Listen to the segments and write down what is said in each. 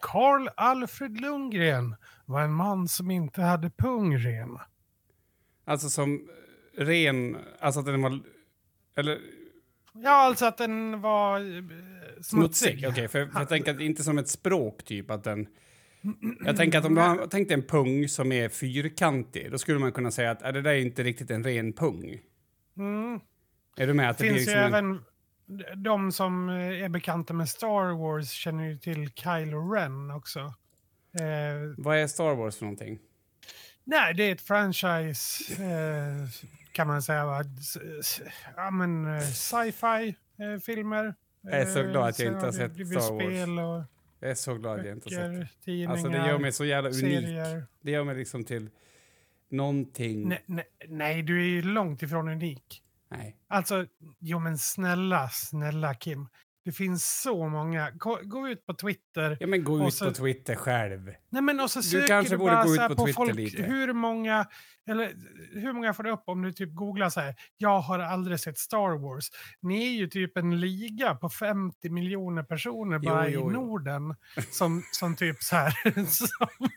Karl Alfred Lundgren var en man som inte hade pungren. Alltså som ren, alltså att den var, eller Ja, alltså att den var eh, smutsig. smutsig? Okej, för, för jag tänker att inte som ett språk typ att den... Jag tänker att om du har tänkt en pung som är fyrkantig, då skulle man kunna säga att är det där är inte riktigt en ren pung. Mm. Är du med? Att Det det finns ju liksom en, även de som eh, är bekanta med Star Wars känner ju till Kylo Ren också. Eh, Vad är Star Wars för någonting? nej, det är ett franchise eh, kan man säga. Va? Ja, men eh, sci-fi eh, filmer. Jag är så glad att jag sen inte har sett Star Wars. Jag är så glad att jag inte har sett det. Alltså det gör mig så jävla unik. serier. Det gör mig liksom till någonting... Nej, nej, nej, du är ju långt ifrån unik. Nej. Alltså, jo men snälla, snälla Kim. Det finns så många. Gå, gå ut på Twitter. Ja men gå ut så- på Twitter själv. Nej men och så Du kanske du borde gå ut på på Twitter folk. lite. Hur många, eller hur många får du upp om du typ googlar så här. Jag har aldrig sett Star Wars. Ni är ju typ en liga på 50 miljoner personer Jo, bara jo, jo. i Norden. Som, som typ så här. Som,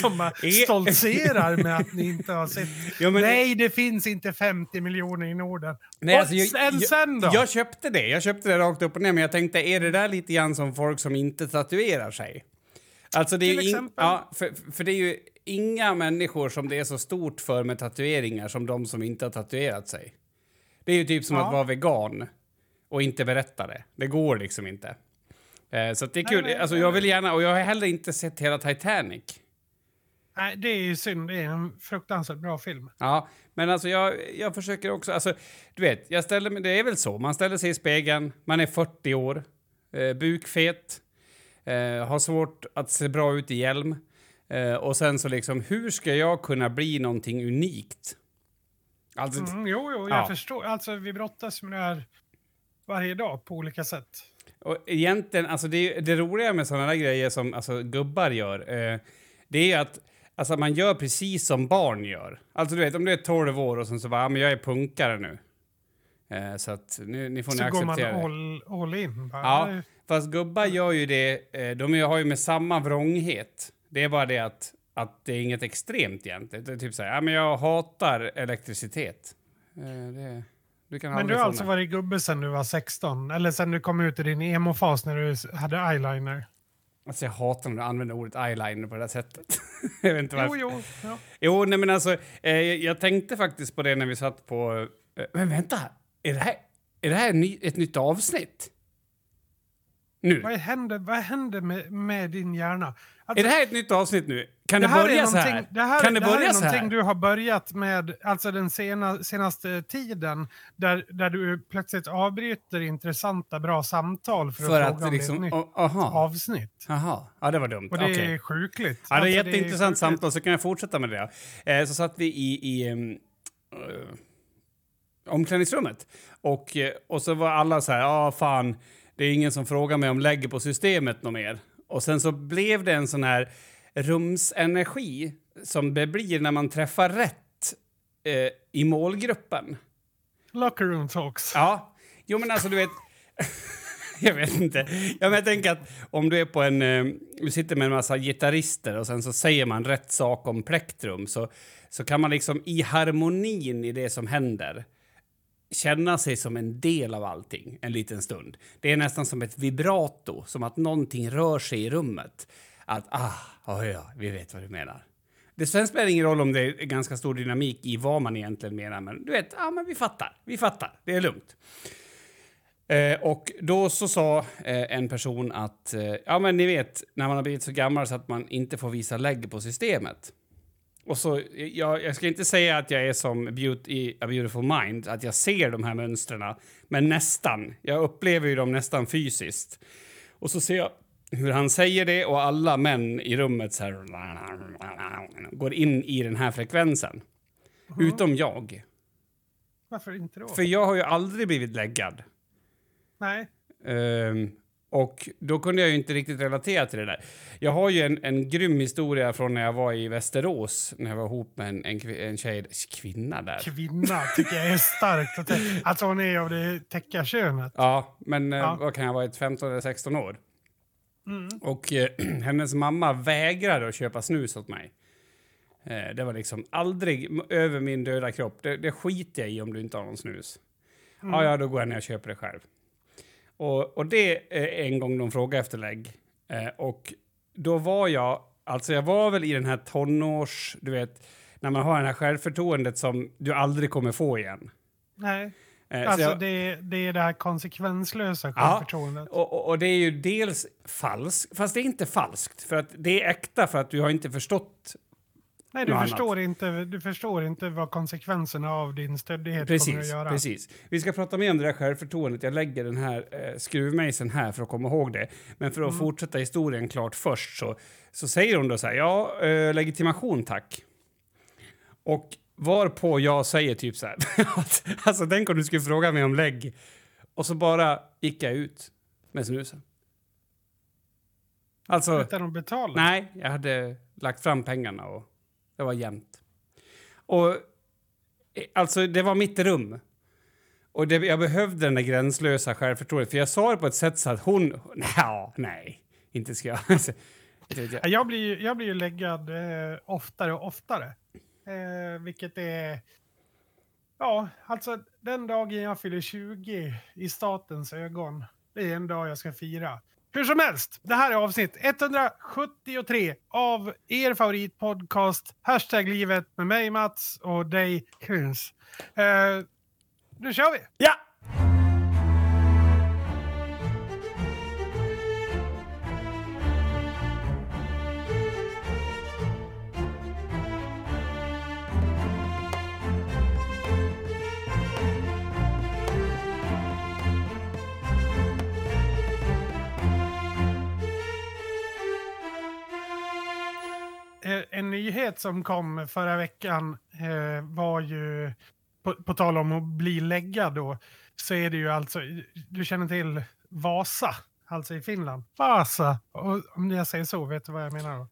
som bara Är- stoltserar med att ni inte har sett. Ja, Nej, det finns inte 50 miljoner i Norden. Nej, och alltså, jag, sen, jag, sen då? Jag köpte det. Jag köpte det rakt upp och ner. Men jag tänkte, är det där lite grann som folk som inte tatuerar sig? Alltså det är Till ju in, exempel? ja, för, för det är ju inga människor som det är så stort för med tatueringar som de som inte har tatuerat sig. Det är ju typ som Ja. att vara vegan och inte berätta det. Det går liksom inte. Eh, så det är kul. nej, alltså, nej, jag nej. vill gärna, och jag har heller inte sett hela Titanic. Nej, det är ju synd. Det är en fruktansvärt bra film. Ja, men alltså jag, jag försöker också, alltså du vet, jag ställer mig, det är väl så, man ställer sig i spegeln, man är 40 år, eh, bukfet, eh, har svårt att se bra ut i hjälm eh, och sen så liksom, hur ska jag kunna bli någonting unikt? Alltså, Mm, jo, jo, jag Ja. förstår. Alltså, vi brottas med det här varje dag på olika sätt. Och egentligen, alltså det, det roliga med sådana där grejer som alltså, gubbar gör, eh, det är att alltså, man gör precis som barn gör. Alltså du vet, om du är 12 år och sen så bara, ja, men jag är punkare nu. Eh, så att nu, ni får Så ni går man acceptera det. all, all in. Bara, Ja, fast gubbar gör ju det, eh, de har ju med samma vrånghet. Det är bara det att, att det är inget extremt egentligen. Det är typ så här, ja men jag hatar elektricitet. Eh, det, du kan Men du har alltså mig. varit gubbe sedan du var 16? Eller sedan du kom ut i din emo-fas när du hade eyeliner? Alltså jag hatar när du använder ordet eyeliner på det här sättet. jag vet inte varför. Jo, jo. Ja. Jo, nej men alltså, eh, jag tänkte faktiskt på det när vi satt på... Eh, men vänta, är det här, är det här ny, ett nytt avsnitt? Nu? Vad händer, vad händer med, med din hjärna? Alltså, Är det här ett nytt avsnitt nu? Kan det, är börja så här? Det här, kan det, det här börja är så någonting här? du har börjat med alltså den sena, senaste tiden. Där, där du plötsligt avbryter intressanta, bra samtal för, För att, att fråga om liksom... det ett nytt aha. avsnitt. Jaha, ja det var dumt. Och det Okej. är sjukligt. Ja, det är Alltså, jätteintressant samtal, så kan jag fortsätta med det. Eh, så satt vi i, i um, uh, omklädningsrummet och, eh, och så var alla så här, ja ah, fan, det är ingen som frågar mig om lägger på systemet något mer. Och sen så blev det en sån här rumsenergi som det blir när man träffar rätt eh, i målgruppen. Locker room talks. Ja, jo men alltså du vet... jag vet inte. Ja, men jag tänker att om du är på en... Eh, du sitter med en massa gitarrister och sen så säger man rätt sak om plektrum så, så kan man liksom i harmonin i det som händer känna sig som en del av allting en liten stund. Det är nästan som ett vibrato, som att någonting rör sig i rummet. Att, ah, oh ja, vi vet vad du menar. Det sen spelar ingen roll om det är ganska stor dynamik i vad man egentligen menar, men du vet, ah, men vi fattar. Vi fattar. Det är lugnt. Eh, och då så sa eh, en person att, eh, ja men ni vet, när man har blivit så gammal så att man inte får visa lägg på systemet. Och så, jag, jag ska inte säga att jag är som beauty, A Beautiful Mind, att jag ser de här mönstren, men nästan. Jag upplever ju dem nästan fysiskt. Och så ser jag hur han säger det och alla män i rummet så här, går in i den här frekvensen. Utom jag. Varför inte då? För jag har ju aldrig blivit läggad. Nej. Ehm, och då kunde jag ju inte riktigt relatera till det där. Jag har ju en, en grym historia från när jag var i Västerås, när jag var ihop med en, en, en tjej, kvinna där. Kvinna tycker jag är starkt. att Alltså hon är av det täcka könet. Ja, men eh, Ja. vad kan jag vara, ett 15 eller 16 år? Mm. Och eh, hennes mamma vägrade att köpa snus åt mig. Eh, det var liksom aldrig över min döda kropp. Det, det skiter jag i om du inte har någon snus. Mm. Ja, ja, då går jag ner och köper det själv. Och, och det är en gång de frågade efter lägg. Eh, och då var jag, alltså jag var väl i den här tonårs, du vet, när man har det här självförtroendet som du aldrig kommer få igen. Nej, Eh, så alltså jag- det, det är det här konsekvenslösa Ja. självförtroendet. Och, och, och det är ju dels falskt, fast det är inte falskt. För att det är äkta för att du har inte förstått. Nej, du förstår, inte, du förstår inte vad konsekvenserna av din stöddighet kommer att Precis, göra. precis. Vi ska prata mer om det där självförtroendet. Jag lägger den här eh, skruvmejseln här för att komma ihåg det. Men för att Mm. fortsätta historien klart först så, så säger hon då så här, ja, eh, legitimation tack. Och varpå jag säger typ så här, alltså tänk om du skulle fråga mig om lägg. Och så bara gick jag ut med snusen. Alltså... Utan att betala. Nej, jag hade lagt fram pengarna och det var jämnt. Och eh, alltså, det var mitt rum. Och det, jag behövde den där gränslösa självförtroendet. För jag sa det på ett sätt så att hon... Nja, nej, inte ska jag. Jag. Jag blir, ju- jag blir ju läggad eh, oftare och oftare. Eh, vilket är... Ja, alltså den dagen jag fyller 20 i statens ögon, det är en dag jag ska fira. Hur som helst, det här är avsnitt 173 av er favoritpodcast Hashtag livet med mig Mats och dig Kuns. Uh, nu kör vi! Ja! En nyhet som kom förra veckan eh, var ju, på, på tal om att bli läggad då, så är det ju alltså, du känner till Vasa, alltså i Finland. Vasa, och om jag säger så, vet du vad jag menar då?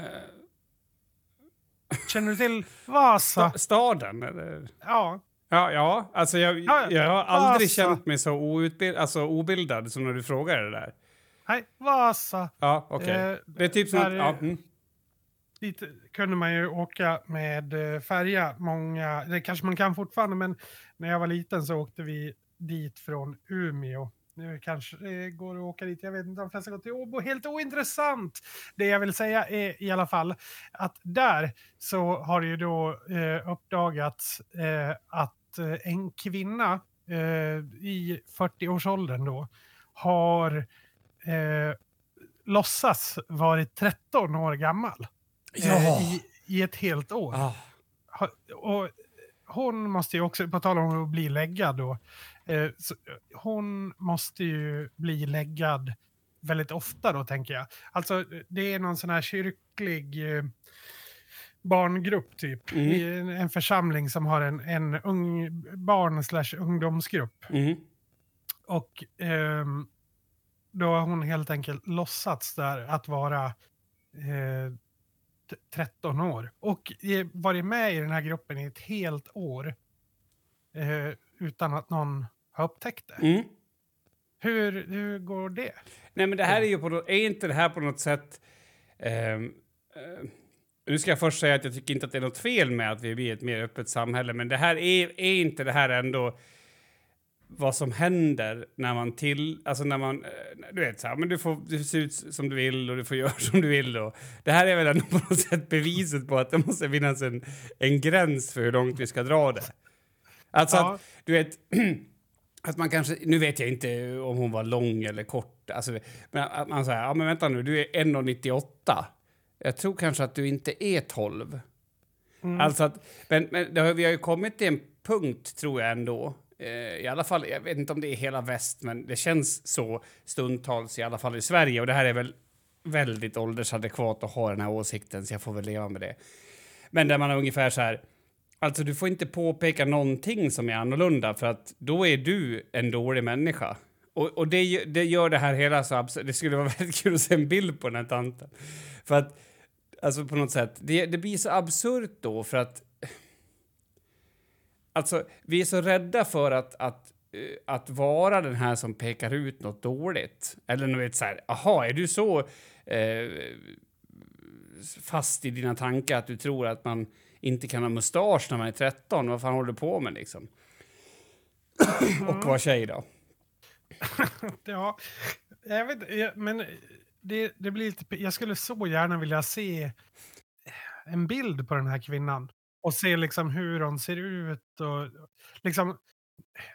Eh, Känner du till Vasa? sta- staden, eller? Ja, Ja, ja, alltså jag, Ja, ja. jag har aldrig Vasa. känt mig så outbild, alltså obildad som när du frågar det där. nej, Vasa. Ja, okej. Eh, det är typ som där Ja, mm. Dit kunde man ju åka med eh, färja många, det kanske man kan fortfarande, men när jag var liten så åkte vi dit från Umeå. Nu kanske det går att åka dit, jag vet inte, de flesta går till Åbo. Helt ointressant! Det jag vill säga är i alla fall att där så har det ju då eh, uppdagats eh, att eh, en kvinna eh, i 40-årsåldern då har eh, låtsas varit 13 år gammal Ja. i, i ett helt år. Ah. Och hon måste ju också, på tal om att bli läggad då, eh, så, hon måste ju bli läggad väldigt ofta då tänker jag. Alltså det är någon sån här kyrklig eh, barngrupp typ. Mm. En, en församling som har en, en ung barn slash ungdomsgrupp. Mm. Och ehm, då har hon helt enkelt låtsats där att vara eh, 13 år. Och eh, varit med i den här gruppen i ett helt år. Eh, utan att någon har upptäckt det. Mm. Hur, hur går det? Nej, men det här är ju på nå- är inte det här på något sätt... ehm, eh, nu ska jag först säga att jag tycker inte att det är något fel med att vi blir ett mer öppet samhälle, men det här är, är inte det här ändå vad som händer när man till, alltså när man, eh, du vet så här, men du får du ser ut som du vill och du får göra som du vill och det här är väl ändå på något sätt beviset på att det måste finnas en, en gräns för hur långt vi ska dra det. Alltså Ja. att, du vet, att man kanske, nu vet jag inte om hon var lång eller kort, alltså, men att man säger, ja men vänta nu, du är 1,98. Jag tror kanske att du inte är 12. Mm. Alltså att, men, men det har, vi har ju kommit till en punkt, tror jag ändå, Eh, i alla fall, jag vet inte om det är hela väst, men det känns så stundtals, i alla fall i Sverige, och det här är väl väldigt åldersadekvat att ha den här åsikten, så jag får väl leva med det. Men där man är ungefär så här, alltså du får inte påpeka någonting som är annorlunda, för att då är du en dålig människa. Och, och det, det gör det här hela så absurt. Det skulle vara väldigt kul att se en bild på den här tanten. För att, alltså på något sätt, det, det blir så absurt då för att... Alltså, vi är så rädda för att, att eh, att vara den här som pekar ut något dåligt. Eller du vet så här, aha, är du så eh, fast i dina tankar att du tror att man inte kan ha mustasch när man är 13? Vad fan håller du på med liksom? Och vara tjej då? ja, jag vet men det, det blir lite... Jag skulle så gärna vilja se en bild på den här kvinnan och se liksom hur hon ser ut och liksom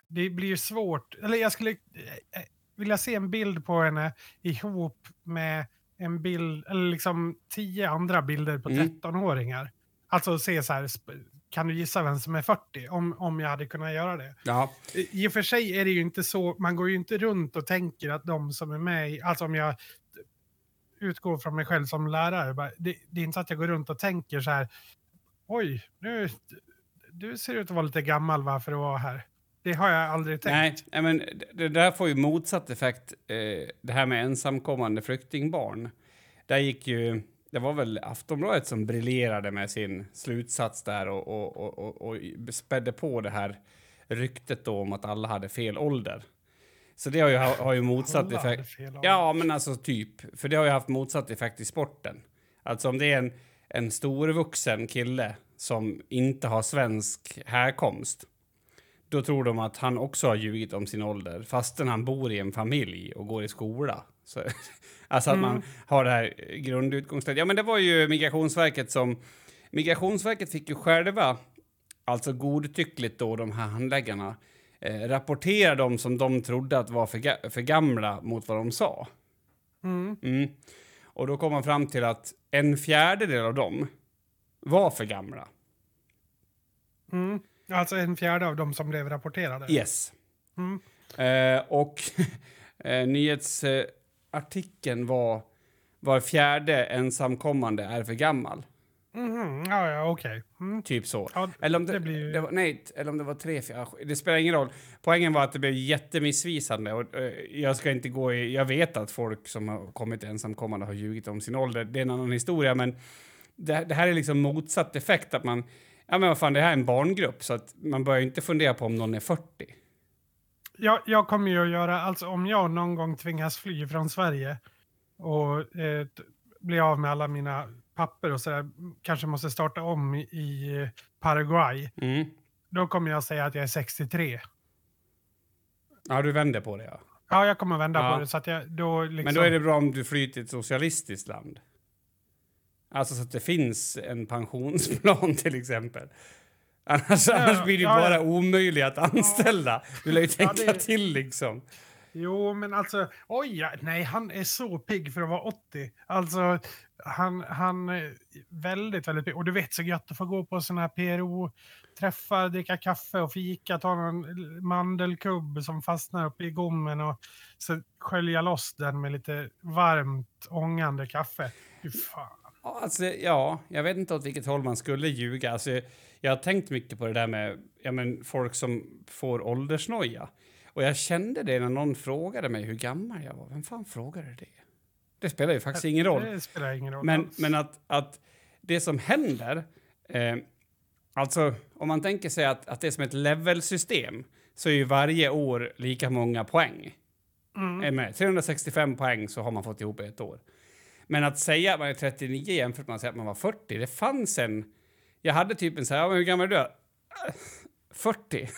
det blir ju svårt. Eller jag skulle eh, vilja se en bild på henne ihop med en bild, eller liksom tio andra bilder på Mm. 13-åringar. Alltså se så här, kan du gissa vem som är 40? Om, om jag hade kunnat göra det. Ja. I och för sig är det ju inte så, man går ju inte runt och tänker att de som är med i, alltså om jag utgår från mig själv som lärare, bara, det, det är inte så att jag går runt och tänker så här, oj, nu, du ser ut att vara lite gammal va, för att vara här. Det har jag aldrig tänkt. Nej, men det- där får ju motsatt effekt. Eh, det här med ensamkommande flyktingbarn. Där gick ju... Det var väl Aftonbladet som briljerade med sin slutsats där och, och, och, och, spädde på det här ryktet då om att alla hade fel ålder. Så det har ju, har ju motsatt effekt. Ja, men alltså typ. För det har ju haft motsatt effekt i sporten. Alltså om det är en, en storvuxen kille som inte har svensk härkomst då tror de att han också har ljugit om sin ålder fastän han bor i en familj och går i skola. Så, alltså att man har det här grundutgångsläget. Ja, men det var ju Migrationsverket som... Migrationsverket fick ju själva, alltså godtyckligt då, de här handläggarna, eh, rapportera dem som de trodde att var för, ga- för gamla mot vad de sa. Mm. Mm. Och då kom man fram till att en fjärdedel av dem var för gamla. Mm. Alltså en fjärde av de som blev rapporterade. Yes. Mm. Eh, och eh, nyhetsartikeln var var fjärde ensamkommande är för gammal. Mhm, Ja, ja, okej. Mm. Typ så. Ja, Eller om det, det blir det var, nej, eller om det var tre, fyra, det spelar ingen roll. Poängen var att det blev jättemissvisande. Och, eh, jag ska inte gå i, jag vet att folk som har kommit ensamkommande har ljugit om sin ålder. Det är en annan historia, men det, det här är liksom motsatt effekt. Att man, ja men vad fan, det här är en barngrupp, så att man börjar inte fundera på om någon är 40. Jag, jag kommer ju att göra, alltså om jag någon gång tvingas fly från Sverige och eh, bli av med alla mina papper och sådär, kanske måste starta om i, Paraguay, Mm. då kommer jag säga att jag är 63. Ja, du vänder på det, ja. Ja, jag kommer vända Ja. på det så att jag då liksom... Men då är det bra om du flyr till ett socialistiskt land. Alltså så att det finns en pensionsplan till exempel. Annars, Ja, annars blir det ja, bara ja. omöjligt att anställa. Du lär ju tänka det- till liksom. Jo, men alltså, oj, ja, nej, han är så pigg för att vara 80. Alltså, han, han är väldigt, väldigt pigg. Och du vet så gött att få gå på sådana här PRO-träffar, dricka kaffe och fika, ta någon mandelkubb som fastnar uppe i gommen och så skölja loss den med lite varmt ångande kaffe. Fy fan. Ja, Alltså, ja, jag vet inte åt vilket håll man skulle ljuga. Alltså, jag har tänkt mycket på det där med ja, men, folk som får åldersnoja. Och jag kände det när någon frågade mig hur gammal jag var. Vem fan frågade det? Det spelar ju faktiskt ingen roll. Det ingen roll Men, men att, att det som händer, eh, alltså om man tänker sig att, att det är som ett levelsystem så är ju varje år lika många poäng. Mm. Med. 365 poäng så har man fått ihop ett år. Men att säga att man är 39 jämfört med att säga att man var 40, det fanns en... Jag hade typ en så här, ja, men hur gammal är du? Äh, 40.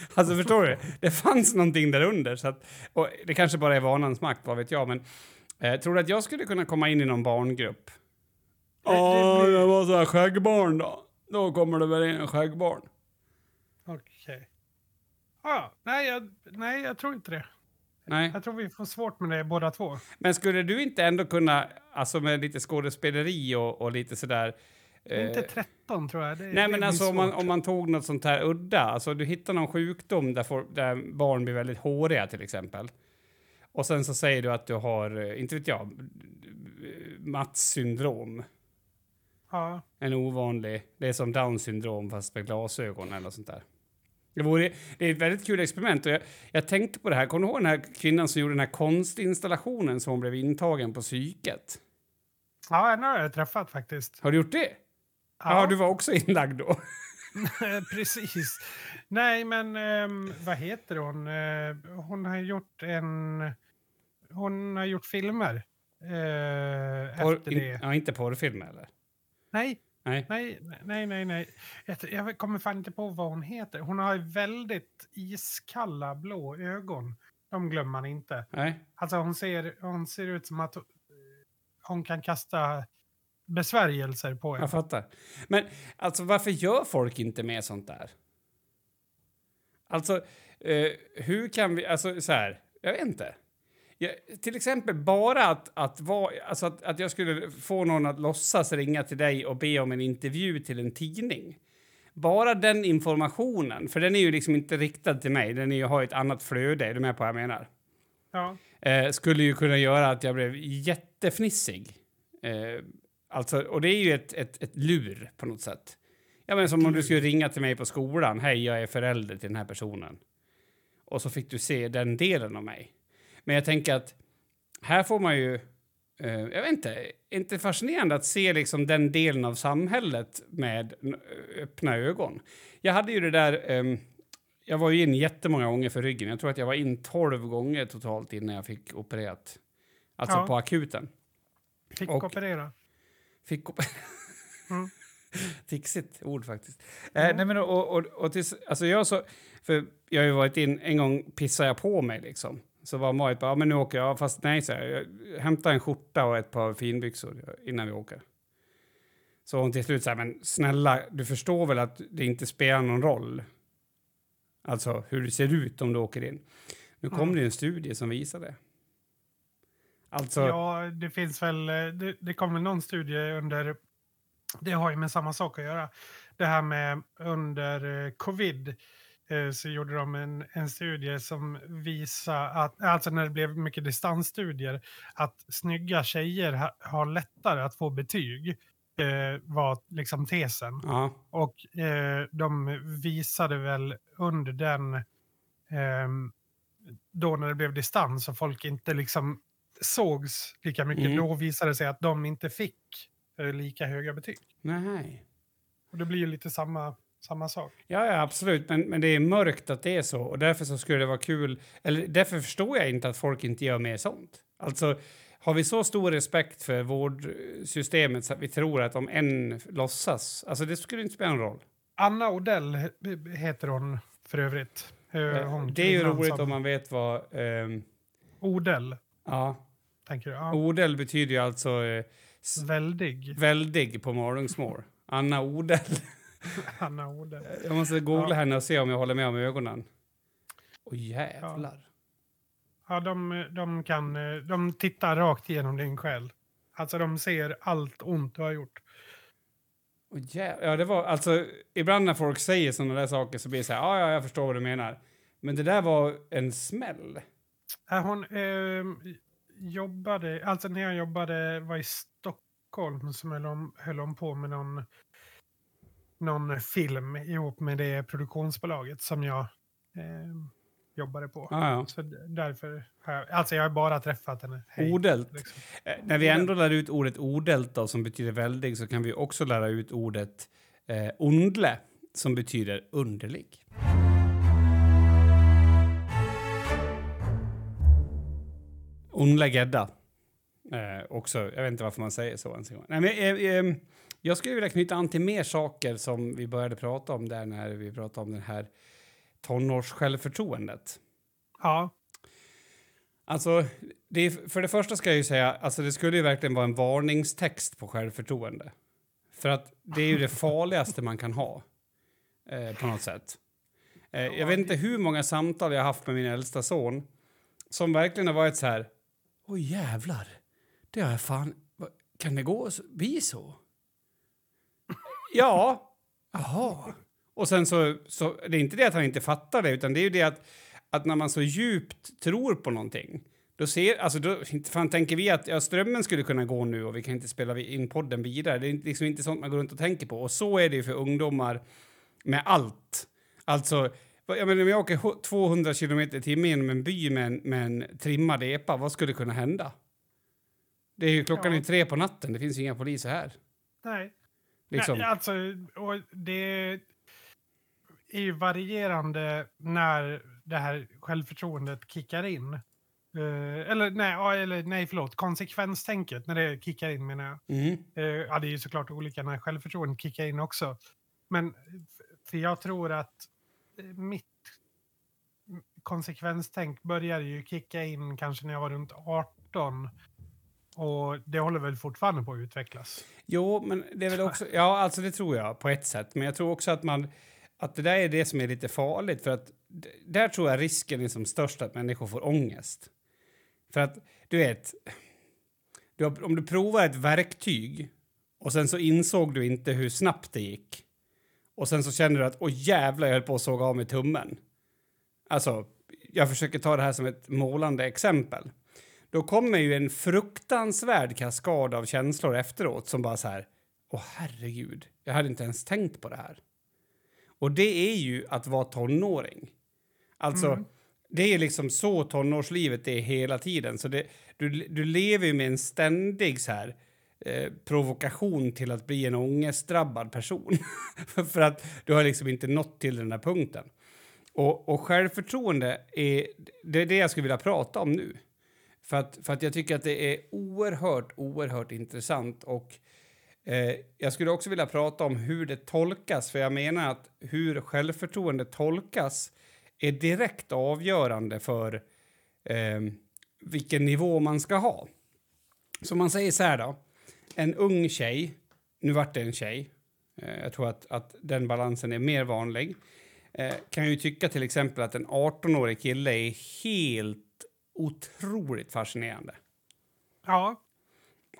alltså förstår du? Det fanns någonting där under. Så att, och det kanske bara är vanans makt, vad vet jag. Men eh, tror du att jag skulle kunna komma in i någon barngrupp? Ja, det var så här skäggbarn då. Då kommer det väl in en skäggbarn. Okej. Ja, nej, jag, nej, jag tror inte det. Nej. Jag tror vi får svårt med det båda två. Men skulle du inte ändå kunna, alltså med lite skådespeleri och, och lite sådär... eh, Inte 13 tror jag. Det, Nej, men alltså om man, om man tog något sånt här udda, alltså du hittar någon sjukdom där, får, där barn blir väldigt håriga till exempel. Och sen så säger du att du har, eh, inte vet jag, Mats syndrom. Ja. En ovanlig, det är som Downs syndrom fast med glasögon eller sånt där. Det, vore, det är ett väldigt kul experiment och jag, jag tänkte på det här, kommer du ihåg den här kvinnan som gjorde den här konstinstallationen som hon blev intagen på psyket? ja, den har jag träffat faktiskt. Har du gjort det? Ja, du var också inlagd då. Precis. Nej, men um, vad heter hon? Uh, hon har gjort en... Hon har gjort filmer uh, Por, efter det. In, ja, inte porrfilmer eller? Nej. Nej. Nej, nej, nej, nej. Jag, jag kommer fan inte på vad hon heter. Hon har väldigt iskalla blå ögon. De glömmer man inte. Nej. Alltså hon ser, hon ser ut som att hon kan kasta besvärjelser på en. Jag fattar. Men alltså varför gör folk inte med sånt där? Alltså, eh, hur kan vi, alltså så här, jag vet inte. Jag, till exempel bara att, att, var, alltså att, att jag skulle få någon att låtsas ringa till dig och be om en intervju till en tidning. Bara den informationen, för den är ju liksom inte riktad till mig, den är ju, har ett annat flöde, är du med på vad jag menar? Ja. Eh, skulle ju kunna göra att jag blev jättefnissig. Eh, alltså, och det är ju ett, ett, ett lur på något sätt. Ja, men som om du skulle ringa till mig på skolan. Hej, jag är förälder till den här personen. Och så fick du se den delen av mig. Men jag tänker att här får man ju... Eh, jag vet inte, inte fascinerande att se liksom den delen av samhället med öppna ögon. Jag hade ju det där... Eh, jag var ju in jättemånga gånger för ryggen. Jag tror att jag var in 12 gånger totalt innan jag fick opererat. Alltså Ja. på akuten. Fick Och- operera. Fick operera. Mm. Fixigt ord faktiskt. Eh, nej men och, och, och tills, alltså jag så, för jag har ju varit in, en gång pissade jag på mig liksom. Så var Marit bara, ja men nu åker jag, fast nej så här, jag hämtar en skjorta och ett par finbyxor innan vi åker. Så hon till slut sa, men snälla, du förstår väl att det inte spelar någon roll? Alltså hur det ser ut om du åker in. Nu kom Mm. det en studie som visar det. Alltså, Ja, det finns väl, eh, det, det väl någon studie under, det har ju med samma sak att göra. Det här med under eh, covid eh, så gjorde de en, en studie som visar att, alltså när det blev mycket distansstudier, att snygga tjejer ha, har lättare att få betyg. Eh, var liksom tesen. ja. Och eh, de visade väl under den, ehm, då när det blev distans och folk inte liksom sågs lika mycket, Mm. då visade det sig att de inte fick eh, lika höga betyg. Nej. Och det blir ju lite samma, samma sak. Ja, ja, absolut. Men, men det är mörkt att det är så. Och därför så skulle det vara kul. Eller därför förstår jag inte att folk inte gör mer sånt. Alltså, har vi så stor respekt för vårdsystemet så att vi tror att om en låtsas, alltså det skulle inte spela någon roll. Anna Odell he- heter hon för övrigt. Eh, hon det är ju roligt som- om man vet vad... ehm, Odell, ja, tänker du? Ja. Odell betyder ju alltså eh, Väldig. väldig på Malungsmål. Anna Odell. Anna Odell. Jag måste googla Ja. henne och se om jag håller med om ögonen. Åh jävlar. Ja, de, de, kan, eh, de tittar rakt igenom din själ. Alltså de ser allt ont du har gjort. Åh, jä- ja, det var alltså ibland när folk säger sådana där saker så blir det så här, ja, ja, jag förstår vad du menar. Men det där var en smäll. Hon eh, jobbade, alltså när jag jobbade, var i Stockholm så höll hon, höll hon på med någon, någon film ihop med det produktionsbolaget som jag eh, jobbade på. Ja, ja. Så därför har jag, alltså jag har bara träffat henne. Hej, Odelt. liksom. Eh, när vi ändå lär ut ordet odelt då, som betyder väldig så kan vi också lära ut ordet eh, ondle som betyder underlig. Ondle gedda. Eh, också, jag vet inte varför man säger så ens en gång. Nej, men, eh, eh, jag skulle vilja knyta an till mer saker som vi började prata om där när vi pratade om det här tonårssjälvförtroendet. Ja, Alltså, det är, för det första ska jag ju säga, alltså det skulle ju verkligen vara en varningstext på självförtroende. För att det är ju det farligaste man kan ha, eh, på något sätt. Eh, jag vet inte hur många samtal jag har haft med min äldsta son som verkligen har varit så här, Åh, jävlar, det har jag fan, kan det gå så, bli så? ja, jaha. Och sen så, så, det är inte det att han inte fattar det, utan det är ju det att att när man så djupt tror på någonting, då ser, alltså då, inte fan tänker vi att ja, strömmen skulle kunna gå nu och vi kan inte spela in podden vidare. Det är liksom inte sånt man går runt och tänker på. Och så är det ju för ungdomar med allt. Alltså, jag menar, om jag åker ho- 200 kilometer i timmen genom en by med en, med en trimmad epa, vad skulle kunna hända? Det är ju klockan Ja. är tre på natten, det finns ju inga poliser här. nej. Liksom. nej alltså, och det, är ju varierande när det här självförtroendet kickar in. Eh, eller, nej, eller nej, förlåt. Konsekvenstänket, när det kickar in menar jag. Mm. Eh, ja, det är ju såklart olika när självförtroendet kickar in också. Men för jag tror att mitt konsekvenstänk började ju kicka in kanske när jag var runt 18. Och det håller väl fortfarande på att utvecklas. Jo, men det är väl också... Ja, alltså det tror jag på ett sätt. Men jag tror också att man... Att det där är det som är lite farligt. För att där tror jag risken är som störst att människor får ångest. För att, du vet... Du har, om du provar ett verktyg och sen så insåg du inte hur snabbt det gick. Och sen så känner du att åh jävlar, jag höll på att såga av mig tummen. Alltså, jag försöker ta det här som ett målande exempel. Då kommer ju en fruktansvärd kaskad av känslor efteråt som bara så här, åh herregud, jag hade inte ens tänkt på det här. Och det är ju att vara tonåring. Alltså, Mm. det är liksom så tonårslivet är hela tiden. Så det, du, du lever ju med en ständig så här, eh, provokation till att bli en ångestdrabbad person. För att du har liksom inte nått till den där punkten. Och, och självförtroende är det, är det jag skulle vilja prata om nu. För att, för att jag tycker att det är oerhört, oerhört intressant. Och eh, jag skulle också vilja prata om hur det tolkas. För jag menar att hur självförtroende tolkas är direkt avgörande för eh, vilken nivå man ska ha. Så man säger så här då. En ung tjej, nu vart det en tjej. Eh, jag tror att, att den balansen är mer vanlig. Eh, kan ju tycka till exempel att en 18-årig kille är helt otroligt fascinerande. Ja,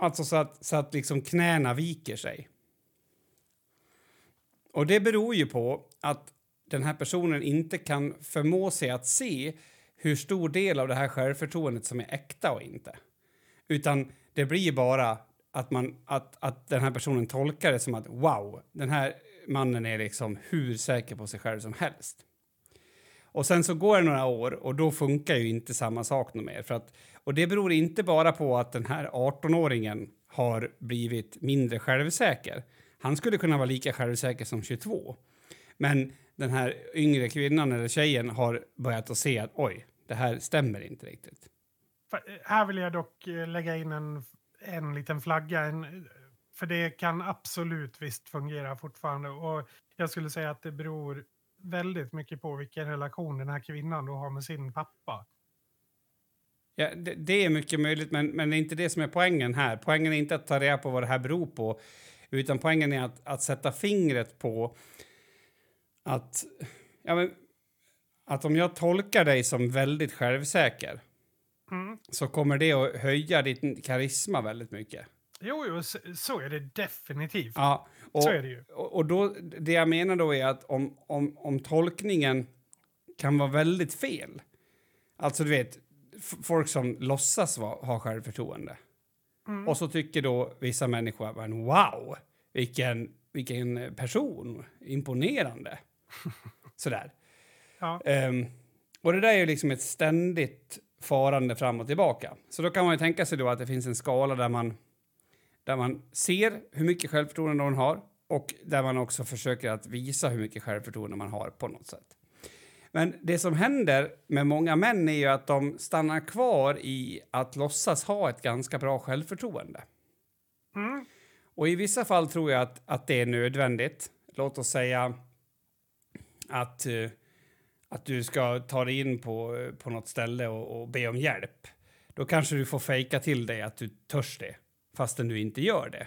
Alltså så att, så att liksom knäna viker sig. Och det beror ju på att den här personen inte kan förmå sig att se hur stor del av det här självförtroendet som är äkta och inte. Utan det blir bara att, man, att, att den här personen tolkar det som att wow, den här mannen är liksom hur säker på sig själv som helst. Och sen så går det några år och då funkar ju inte samma sak något mer. För att, och det beror inte bara på att den här 18-åringen har blivit mindre självsäker. Han skulle kunna vara lika självsäker som 22. Men den här yngre kvinnan eller tjejen har börjat att se att oj, det här stämmer inte riktigt. För, eh, här vill jag dock eh, lägga in en, en liten flagga. En, för det kan absolut visst fungera fortfarande. Och jag skulle säga att det beror väldigt mycket på vilken relation den här kvinnan då har med sin pappa. Ja, det, det är mycket möjligt, men, men det är inte det som är poängen här. Poängen är inte att ta reda på vad det här beror på, utan poängen är att, att sätta fingret på att, ja, men, att om jag tolkar dig som väldigt självsäker Mm. så kommer det att höja ditt karisma väldigt mycket. Jo, jo, så, så är det definitivt. Ja, och, Så är det ju. och, och då, det jag menar då är att om, om, om tolkningen kan vara väldigt fel, alltså du vet, folk som låtsas va, ha självförtroende, Mm. och så tycker då vissa människor att men wow, vilken, vilken person, imponerande. Sådär. Ja. Ehm, och det där är ju liksom ett ständigt farande fram och tillbaka. Så då kan man ju tänka sig då att det finns en skala där man, där man ser hur mycket självförtroende någon har och där man också försöker att visa hur mycket självförtroende man har på något sätt. Men det som händer med många män är ju att de stannar kvar i att låtsas ha ett ganska bra självförtroende. Mm. Och i vissa fall tror jag att, att det är nödvändigt. Låt oss säga att, eh, att du ska ta dig in på, eh, på något ställe och, och be om hjälp. Då kanske du får fejka till dig att du törs det, fastän du inte gör det.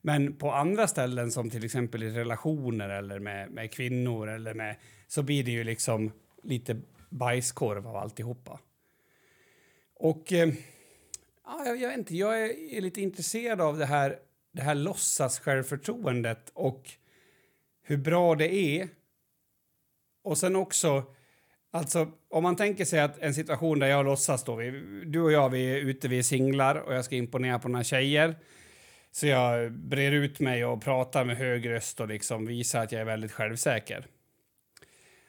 Men på andra ställen, som till exempel i relationer eller med, med kvinnor, eller med, så blir det ju liksom lite bajskorv av alltihopa. Och eh, ja, jag, jag vet inte, jag är, är lite intresserad av det här, det här låtsas självförtroendet och hur bra det är. Och sen också, alltså om man tänker sig att en situation där jag låtsas då, vi, du och jag vi är ute, vi är singlar och jag ska imponera på några tjejer. Så jag brer ut mig och pratar med hög röst och liksom visar att jag är väldigt självsäker.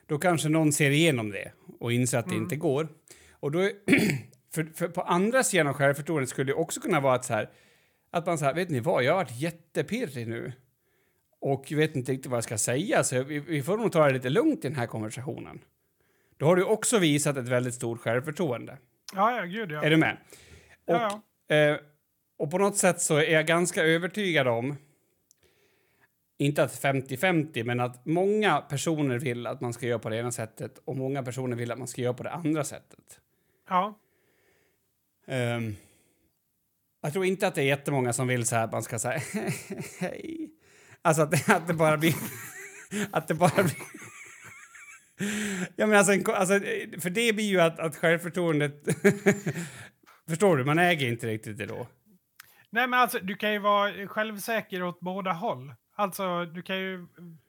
Då kanske någon ser igenom det och inser att det Mm. inte går. Och då, för, för på andra sidan av självförtroendet skulle det också kunna vara att så här, att man säger, vet ni vad, jag har varit jättepirrig nu. Och vet inte riktigt vad jag ska säga, så vi, vi får nog ta det lite lugnt i den här konversationen. Då har du också visat ett väldigt stort självförtroende. Ja, ja, gud ja. Är du med? Och, Ja, Eh, och på något sätt så är jag ganska övertygad om, inte att 50-50, men att många personer vill att man ska göra på det ena sättet och många personer vill att man ska göra på det andra sättet. ja. Ehm, jag tror inte att det är jättemånga som vill så här att man ska säga hej. Alltså att det, att det bara blir... att det bara blir... ja, men alltså, en alltså, för det blir ju att, att självförtroendet... Förstår du? Man äger inte riktigt det då. Nej, men alltså du kan ju vara självsäker åt båda håll. Alltså, du kan ju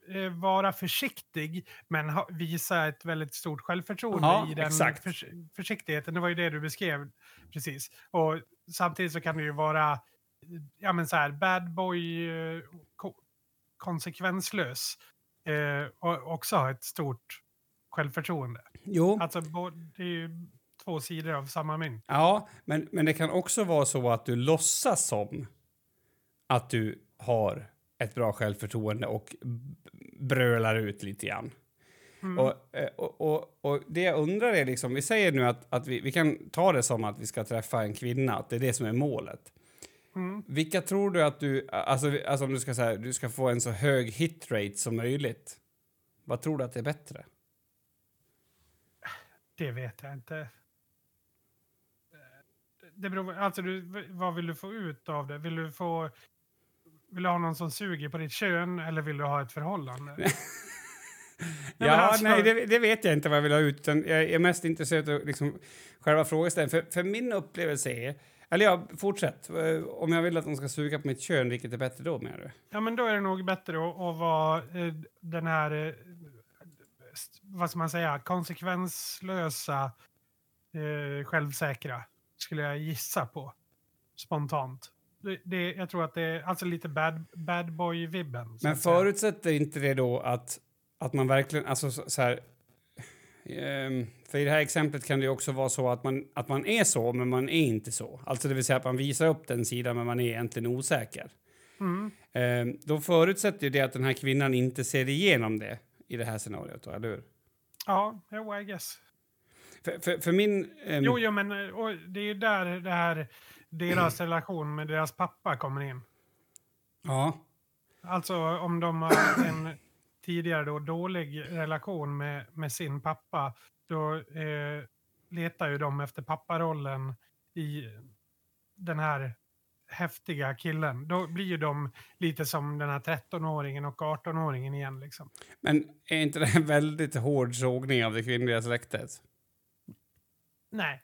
eh, vara försiktig, men ha, visa ett väldigt stort självförtroende Ja, i den förs försiktigheten. Det var ju det du beskrev precis. Och samtidigt så kan du ju vara, ja men så här, bad boy, eh, konsekvenslös. Eh, och också ha ett stort självförtroende. Jo. Alltså, det är ju två sidor av samma mynt. Ja, men, men det kan också vara så att du låtsas som att du har ett bra självförtroende och brölar ut lite grann. Mm. Och, eh, och, och, och det jag undrar är liksom, vi säger nu att, att vi, vi kan ta det som att vi ska träffa en kvinna, att det är det som är målet. Mm. Vilka tror du att du, alltså, alltså om du ska säga, du ska få en så hög hitrate som möjligt. Vad tror du att det är bättre? Det vet jag inte. Det beror, alltså du, vad vill du få ut av det? Vill du få... Vill du ha någon som suger på ditt kön eller vill du ha ett förhållande? men ja, alltså- nej, det, det vet jag inte vad jag vill ha ut. Jag är mest intresserad av liksom, själva frågeställningen. För, för min upplevelse är... Eller ja, fortsätt. Eh, Om jag vill att de ska suga på mitt kön, vilket är bättre då menar du? Ja, men då är det nog bättre att, vara eh, den här, eh, vad ska man säga, konsekvenslösa, självsäkra, skulle jag gissa på, spontant. Det, det, jag tror att det är alltså lite bad, bad boy-vibben. Men förutsätter inte det då att, att man verkligen... Alltså så, så här... ehm, för i det här exemplet kan det också vara så att man, att man är så, men man är inte så. Alltså det vill säga att man visar upp den sidan, men man är egentligen osäker. Mm. Ehm, då förutsätter ju det att den här kvinnan inte ser igenom det i det här scenariot, eller hur? Ja, jo, I guess. För, för, för min... ehm, Jo, jo, men eh, det är ju där det här, deras relation med deras pappa kommer in. Ja. Alltså om de har en tidigare då dålig relation med, med sin pappa, då eh, letar ju de efter papparollen i den här häftiga killen. Då blir ju de lite som den här 13-åringen och 18-åringen igen. Liksom. Men är inte det en väldigt hård sågning av det kvinnliga släktet? Nej,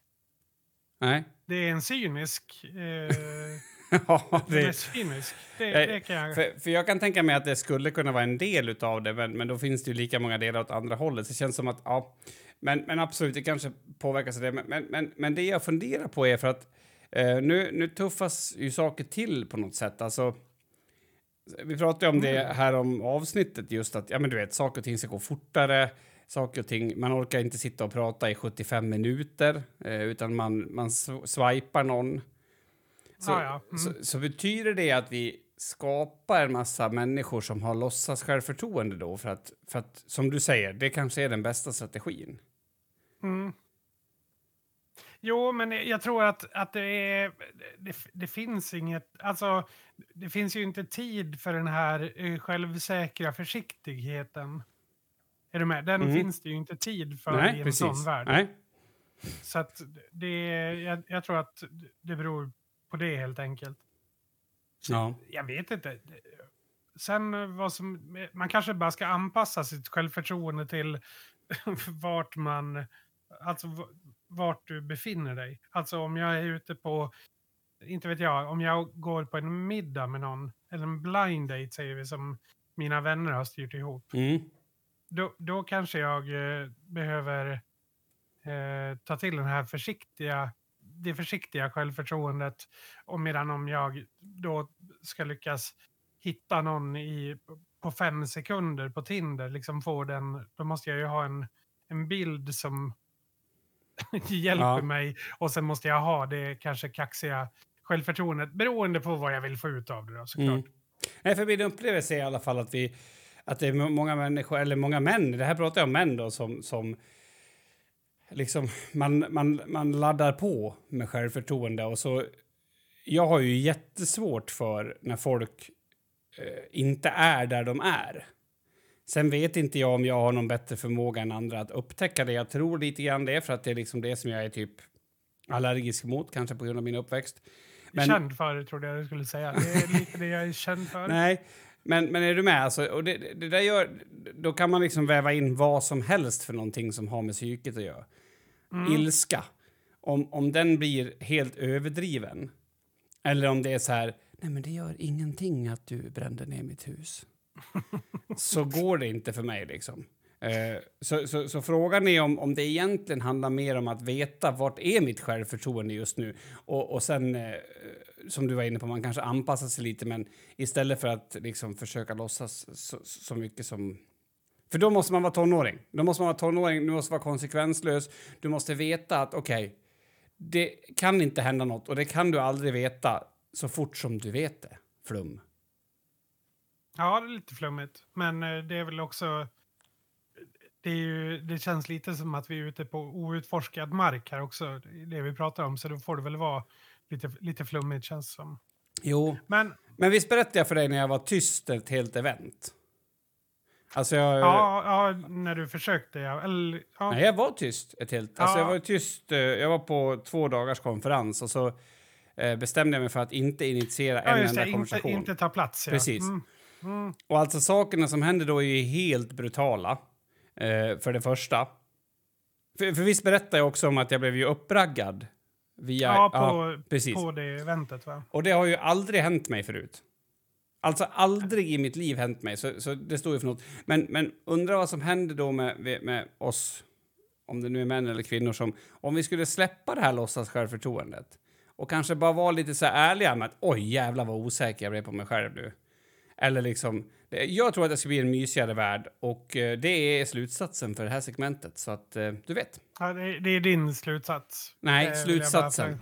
Nej? det är en cynisk... Eh, ja, är det, cynisk. Det, Nej, det kan jag... för, för jag kan tänka mig att det skulle kunna vara en del av det, men, men då finns det ju lika många delar åt andra hållet. Så det känns som att, ja, men, men absolut, det kanske påverkas av det. Men, men, men, men det jag funderar på är för att eh, nu, nu tuffas ju saker till på något sätt. Alltså, vi pratade om det här om avsnittet, just att ja, men du vet, saker och ting ska gå fortare. Saker och ting, man orkar inte sitta och prata i 75 minuter, eh, utan man, man sw- swipar någon. Så, Ja, ja. Mm. så, så betyder det att vi skapar en massa människor som har låtsas självförtroende då? För att, för att, som du säger, det kanske är den bästa strategin. Mm. Jo, men jag tror att, att det, är, det, det finns inget... Alltså, det finns ju inte tid för den här eh, självsäkra försiktigheten. Är du med? Den Mm. finns det ju inte tid för i Nej, en precis. sån värld. Nej. Så att det, jag, jag tror att det beror på det helt enkelt. Ja. Jag vet inte. Sen vad som... Man kanske bara ska anpassa sitt självförtroende till vart man... Alltså vart du befinner dig. Alltså om jag är ute på... Inte vet jag, om jag går på en middag med någon, eller en blind date säger vi som mina vänner har styrt ihop. Mm. Då, då kanske jag eh, behöver eh, ta till den här försiktiga, det försiktiga självförtroendet. Och medan om jag då ska lyckas hitta någon i, på fem sekunder på Tinder, liksom få den, då måste jag ju ha en, en bild som hjälper Ja. mig. Och sen måste jag ha det kanske kaxiga självförtroendet beroende på vad jag vill få ut av det då, såklart. Mm. Nej, för min upplevelse är i alla fall att vi att det är många människor, eller många män, det här pratar jag om män då, som, som liksom, man, man, man laddar på med självförtroende och så jag har ju jättesvårt för när folk eh, inte är där de är. Sen vet inte jag om jag har någon bättre förmåga än andra att upptäcka det. Jag tror lite grann det, för att det är liksom det som jag är typ allergisk mot, kanske på grund av min uppväxt. Men... Känd för, trodde jag du skulle säga. Det är lite det jag är känd för. Nej, men, men är du med? Alltså, och det, det där gör, då kan man liksom väva in vad som helst för någonting som har med psyket att göra. Mm. Ilska. Om, om den blir helt överdriven, eller om det är så här, nej men det gör ingenting att du brände ner mitt hus. så går det inte för mig liksom. Eh, så, så, så, frågan är om, om det egentligen handlar mer om att veta vart är mitt självförtroende just nu och, och sen, eh, som du var inne på, man kanske anpassar sig lite men istället för att liksom försöka låtsas så, så mycket som... För då måste man vara tonåring. Då måste man vara tonåring, du måste vara konsekvenslös. Du måste veta att okej, okay, det kan inte hända något och det kan du aldrig veta så fort som du vet det. Flum. Ja, det är lite flummigt. Men eh, det är väl också... Det, ju, det, känns lite som att vi är ute på outforskad mark här också. Det vi pratar om. Så då får det väl vara lite, lite flummigt känns som. Jo, men, men visst berättade jag för dig när jag var tyst ett helt event? Alltså jag, ja, ja, när du försökte. Ja. Eller, ja. Nej, jag var tyst ett helt... Alltså jag var tyst. Eh, jag var på två dagars konferens och så eh, bestämde jag mig för att inte initiera en enda det, konversation. Inte, inte ta plats, ja. Precis. Mm. Mm. Och alltså sakerna som händer då är ju helt brutala. Eh, för det första. För, för visst berättade jag också om att jag blev ju uppraggad via... Ja, på, ja, precis. på det eventet va? Och det har ju aldrig hänt mig förut. Alltså aldrig i mitt liv hänt mig, så, så det står ju för något. Men, men undra vad som händer då med, med oss, om det nu är män eller kvinnor, som om vi skulle släppa det här låtsas självförtroendet och kanske bara vara lite så ärliga med att oj jävlar vad osäker jag blev på mig själv nu. Eller liksom, jag tror att det ska bli en mysigare värld och eh, det är slutsatsen för det här segmentet. Så att eh, du vet. Ja, det, det är din slutsats. Nej, det slutsatsen.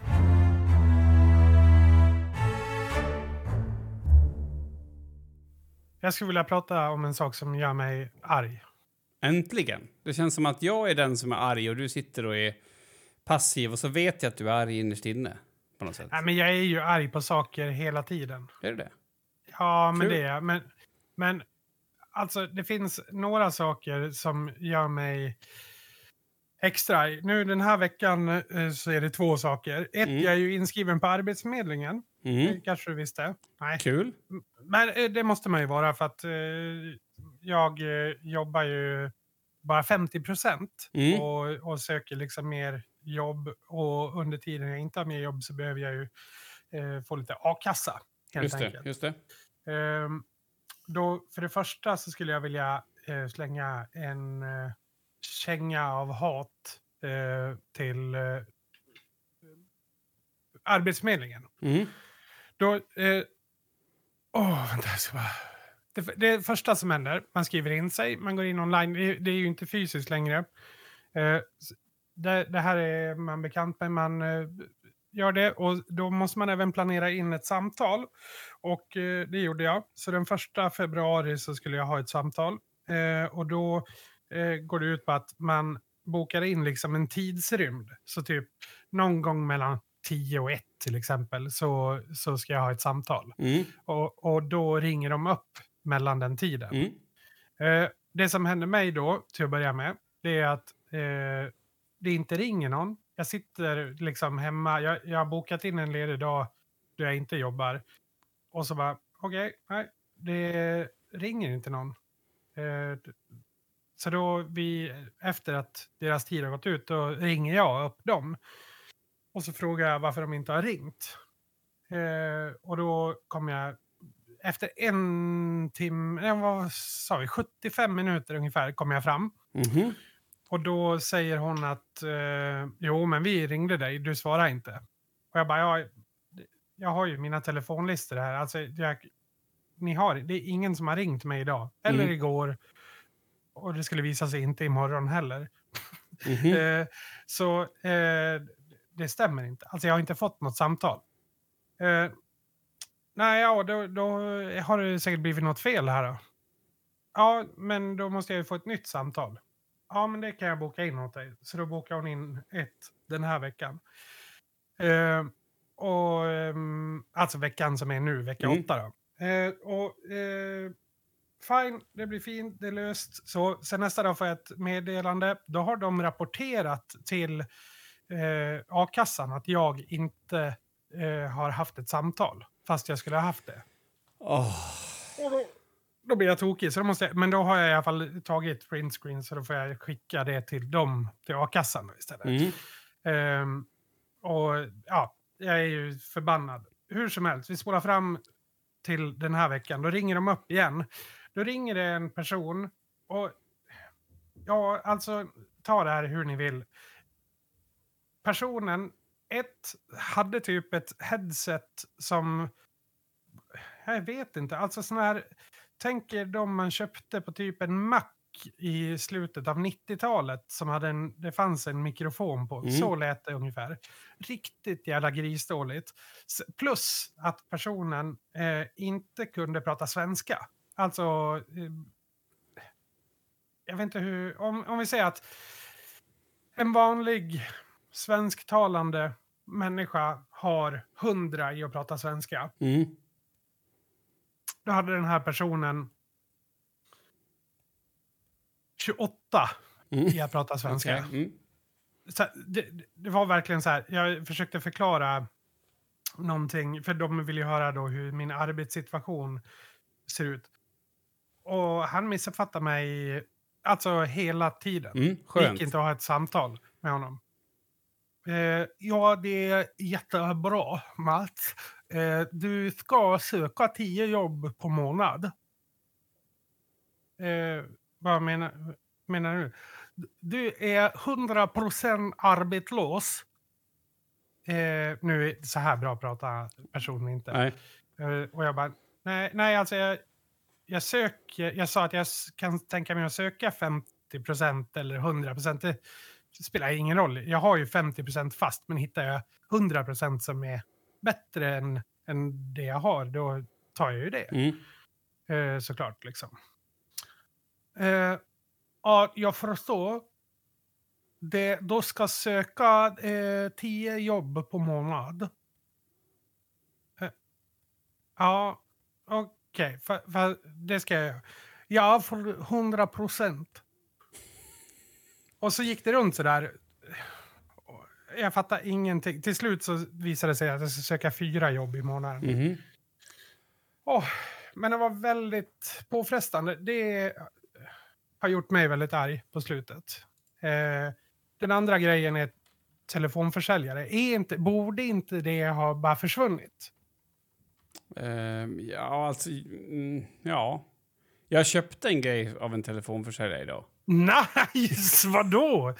Jag skulle vilja prata om en sak som gör mig arg. Äntligen! Det känns som att jag är den som är arg och du sitter och är passiv och så vet jag att du är arg innerst inne. På något sätt. Nej, men jag är ju arg på saker hela tiden. Är du det? Ja, men det är men, men alltså det finns några saker som gör mig extra. Nu den här veckan eh, så är det två saker. Ett, mm. jag är ju inskriven på Arbetsförmedlingen. Mm. Det kanske du visste? Nej. Kul. Men eh, det måste man ju vara för att eh, jag eh, jobbar ju bara 50 procent mm. och, och söker liksom mer jobb. Och under tiden jag inte har mer jobb så behöver jag ju eh, få lite a-kassa. Helt just enkelt. det. Just det. Ehm, då, för det första så skulle jag vilja eh, slänga en eh, känga av hat eh, till Arbetsförmedlingen. Mm. Då... Åh, vänta, jag ska bara... Det, det första som händer, man skriver in sig, man går in online. Det, det är ju inte fysiskt längre. Eh, det, det, här är man bekant med. Man eh, gör det och då måste man även planera in ett samtal. Och eh, det gjorde jag. Så den första februari så skulle jag ha ett samtal. Eh, och då eh, går det ut på att man bokar in liksom en tidsrymd. Så typ någon gång mellan 10 och 1 till exempel så, så ska jag ha ett samtal. Mm. Och, och då ringer de upp mellan den tiden. Mm. Eh, det som händer mig då, till att börja med, det är att eh, det inte ringer någon. Jag sitter liksom hemma, jag, jag har bokat in en ledig dag då jag inte jobbar. Och så bara, okej, okay, nej, det ringer inte någon. Eh, så då vi, efter att deras tid har gått ut, då ringer jag upp dem. Och så frågar jag varför de inte har ringt. Eh, och då kommer jag, efter en timme, vad sa vi, 75 minuter ungefär kommer jag fram. Mm -hmm. Och då säger hon att, eh, jo men vi ringde dig, du svarar inte. Och jag bara, ja, jag har ju mina telefonlistor här. Alltså, jag, ni har, det är ingen som har ringt mig idag. Eller mm. igår. Och det skulle visa sig inte imorgon heller. Mm -hmm. eh, så eh, det stämmer inte. Alltså jag har inte fått något samtal. Eh, Nej, ja, då, då har det säkert blivit något fel här då. Ja, men då måste jag ju få ett nytt samtal. Ja, men det kan jag boka in åt dig. Så då bokar hon in ett den här veckan. Eh, och, ehm, alltså veckan som är nu, vecka Mm. åtta då. Eh, och, eh, fine, det blir fint, det är löst. Så sen nästa dag får jag ett meddelande. Då har de rapporterat till eh, a-kassan att jag inte eh, har haft ett samtal. Fast jag skulle ha haft det. Och då, då blir jag tokig. Så då måste jag, men då har jag i alla fall tagit printscreen så då får jag skicka det till dem, till a-kassan istället. mm. Ehm, och ja, jag är ju förbannad. Hur som helst, vi spolar fram till den här veckan. Då ringer de upp igen. Då ringer det en person och ja, alltså ta det här hur ni vill. Personen, ett, hade typ ett headset som jag vet inte, alltså sån här, tänk er de man köpte på typ en Mac i slutet av 90-talet som hade en, det fanns en mikrofon på. Mm. Så lät det ungefär. Riktigt jävla grisdåligt. Plus att personen eh, inte kunde prata svenska. Alltså, eh, jag vet inte hur, om, om vi säger att en vanlig svensktalande människa har hundra i att prata svenska. Mm. Då hade den här personen 28 Mm. i att prata svenska. Okej, mm. Så, det, det var verkligen så här, jag försökte förklara någonting, för de vill ju höra då hur min arbetssituation ser ut. Och han missuppfattade mig alltså hela tiden. Mm. Det gick inte att ha ett samtal med honom. Eh, ja, det är jättebra, Mats. Eh, du ska söka tio jobb på månad. Eh, vad menar, menar du? Du är 100% arbetslös. Eh, nu, är- så här bra pratar personen inte. Nej. Eh, och jag bara, nej, nej alltså jag, jag söker, jag sa att jag kan tänka mig att söka 50% eller 100%. Det spelar ingen roll. Jag har ju 50% fast, men hittar jag 100% som är bättre än, än det jag har, då tar jag ju det. Mm. Eh, såklart liksom. Eh, ja, jag förstår. Det, då ska söka eh, tio jobb på månad. Eh, ja, okej. för det ska jag göra. Ja, för 100 procent. Och så gick det runt så där. Jag fattar ingenting. Till slut så visade det sig att jag ska söka fyra jobb i månaden. Mhm. Åh, men det var väldigt påfrestande. Det har gjort mig väldigt arg på slutet. Eh, den andra grejen är telefonförsäljare. Är inte, borde inte det ha bara försvunnit? Ehm, ja, alltså... Mm, ja. Jag köpte en grej av en telefonförsäljare idag. Nice! Vadå?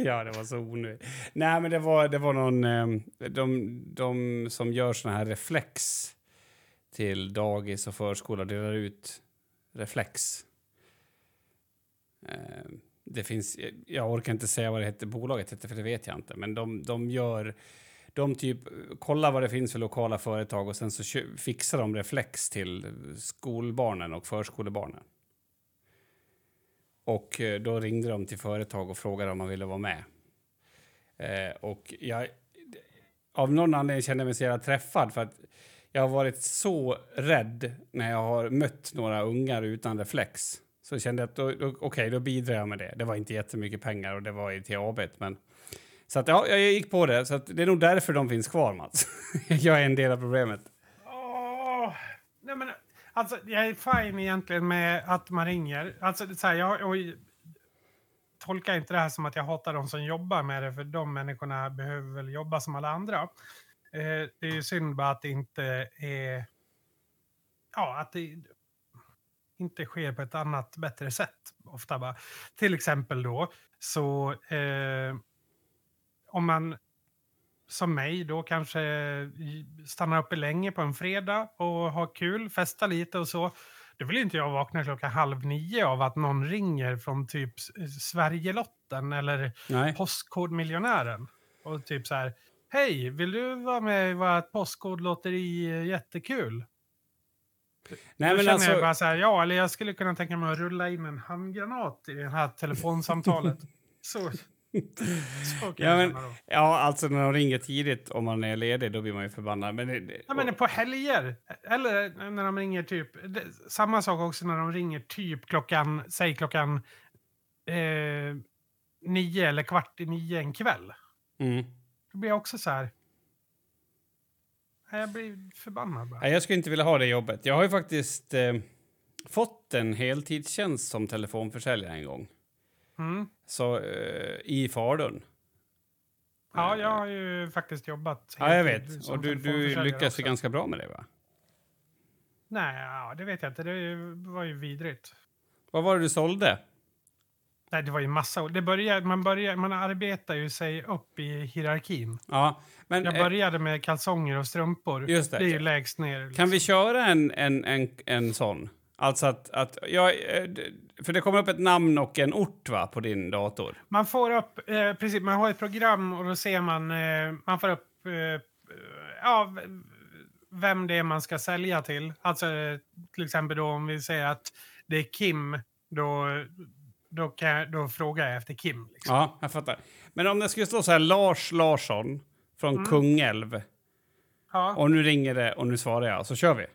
ja, det var så onödigt. Nej, men det var, det var någon... Ehm, de, de som gör såna här reflex till dagis och förskola delar ut reflex. Ehm, det finns... Jag orkar inte säga vad det heter, bolaget heter, för det vet jag inte. Men de, de gör... De typ kollar vad det finns för lokala företag och sen så fixar de reflex till skolbarnen och förskolebarnen. Och eh, då ringde de till företag och frågade om man ville vara med. Eh, och jag, av någon anledning kände jag mig så jävla träffad för att jag har varit så rädd när jag har mött några ungar utan reflex. Så kände att då, då, okej, då bidrar jag med det. Det var inte jättemycket pengar och det var i TAB. Men... Så att, ja, jag gick på det. Så att det är nog därför de finns kvar, Mats. jag är en del av problemet. Oh, nej men, alltså, jag är fine egentligen med att man ringer. Alltså, så här, jag, och, tolka inte det här som att jag hatar de som jobbar med det, för de människorna behöver väl jobba som alla andra. Eh, det är ju synd bara att det inte är... Ja, att det inte sker på ett annat, bättre sätt. Ofta bara. Till exempel då, så eh, om man som mig då kanske stannar uppe länge på en fredag och har kul, festa lite och så. Då vill inte jag vakna klockan halv nio av att någon ringer från typ S- Sverigelotten eller Nej. Postkodmiljonären. Och typ så här, Hej, vill du vara med i vårt Postkodlotteri? Jättekul. Nej, men alltså, jag bara så här, ja, eller jag skulle kunna tänka mig att rulla in en handgranat i det här telefonsamtalet. så, Ja, men- ja, alltså när de ringer tidigt om man är ledig, då blir man ju förbannad. Men, det- det- Ja, men på helger. Eller när de ringer typ... Det, samma sak också när de ringer typ klockan, säg klockan eh, nio eller kvart i nio en kväll. mm. Då blir jag också så här... Jag blir förbannad bara. Nej, jag skulle inte vilja ha det jobbet. Jag har ju faktiskt eh, fått en heltidstjänst som telefonförsäljare en gång. Mm. Så, eh, I Falun. Ja, jag har ju faktiskt jobbat. Ja, jag vet. Och du, du lyckas ju ganska bra med det, va? Nej, ja, det vet jag inte. Det var ju vidrigt. Vad var det du sålde? Nej, det var ju massa. Det började, man, börjar, man arbetar ju sig upp i hierarkin. Ja, men Jag eh, började med kalsonger och strumpor. Just det. är ju lägst ner. liksom. kan vi köra en, en, en, en sån? Alltså att, att ja, eh, för det kommer upp ett namn och en ort va, på din dator. Man får upp, eh, precis, man har ett program och då ser man, eh, man får upp, eh, ja, vem det är man ska sälja till. Alltså till exempel då om vi säger att det är Kim, då, då, kan jag, då frågar jag efter Kim. Liksom. Ja, jag fattar. Men om det skulle stå så här Lars Larsson från Mm. Kungälv Ja. och nu ringer det och nu svarar jag, så kör vi.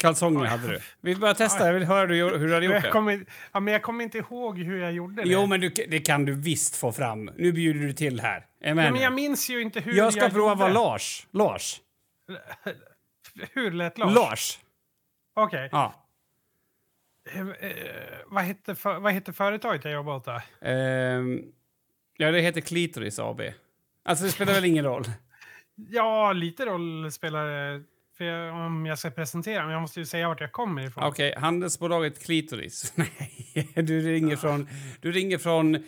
Kalsonger hade du. Vi börjar testa, jag vill höra hur du, hade gjort jag, det. kommer, ja, men jag kommer inte ihåg hur jag gjorde det. Jo, men du, det kan du visst få fram. Nu bjuder du till här. Ja, men jag minns ju inte hur jag ska prova gjorde. vara Lars. Lars. Hur lät Lars? Lars. Okej. Ja. Eh, eh, vad, hette för, vad hette företaget jag jobbade åt där? Ehm, ja, det heter Klitoris AB. Alltså, det spelar väl ingen roll? Ja, lite roll spelar det. För jag, om jag ska presentera men jag måste ju säga vart jag kommer ifrån. Okej, handelsbolaget Klitoris. Nej, du ringer från... Du ringer från...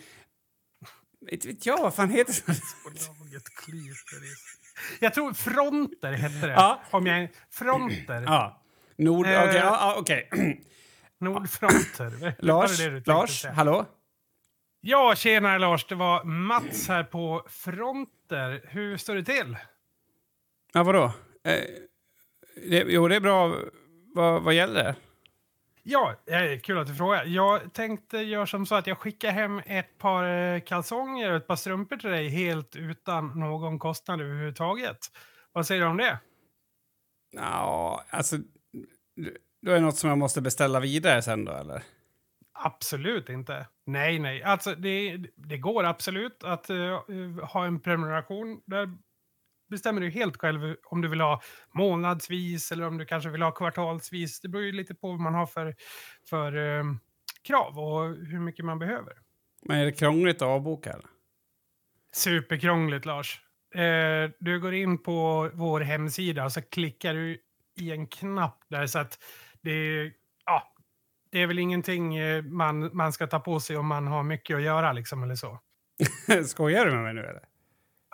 Inte vet jag, vad fan heter det? Bolaget Klitoris. Jag tror Fronter hette det. Ja. Om jag, fronter. Ja. Nord... Eh. Okej, ja, ja, okej. Nordfronter. Det Lars, det tänkte Lars, hallå? Ja, tjena Lars. Det var Mats här på Fronter. Hur står det till? Ja, vadå? Eh, det, jo, det är bra. Vad, vad gäller det? Ja, kul att du frågar. Jag tänkte göra som så att jag skickar hem ett par eh, kalsonger och ett par strumpor till dig helt utan någon kostnad överhuvudtaget. Vad säger du om det? Ja, alltså... Då är det något som jag måste beställa vidare sen då, eller? Absolut inte. Nej, nej. Alltså, det, det går absolut att eh, ha en prenumeration. Där bestämmer du helt själv om du vill ha månadsvis eller om du kanske vill ha kvartalsvis. Det beror ju lite på vad man har för, för eh, krav och hur mycket man behöver. Men är det krångligt att avboka, eller? Superkrångligt, Lars. Eh, du går in på vår hemsida och så klickar du i en knapp där så att det är, ja, det är väl ingenting eh, man, man ska ta på sig om man har mycket att göra liksom eller så. Skojar du med mig nu, eller?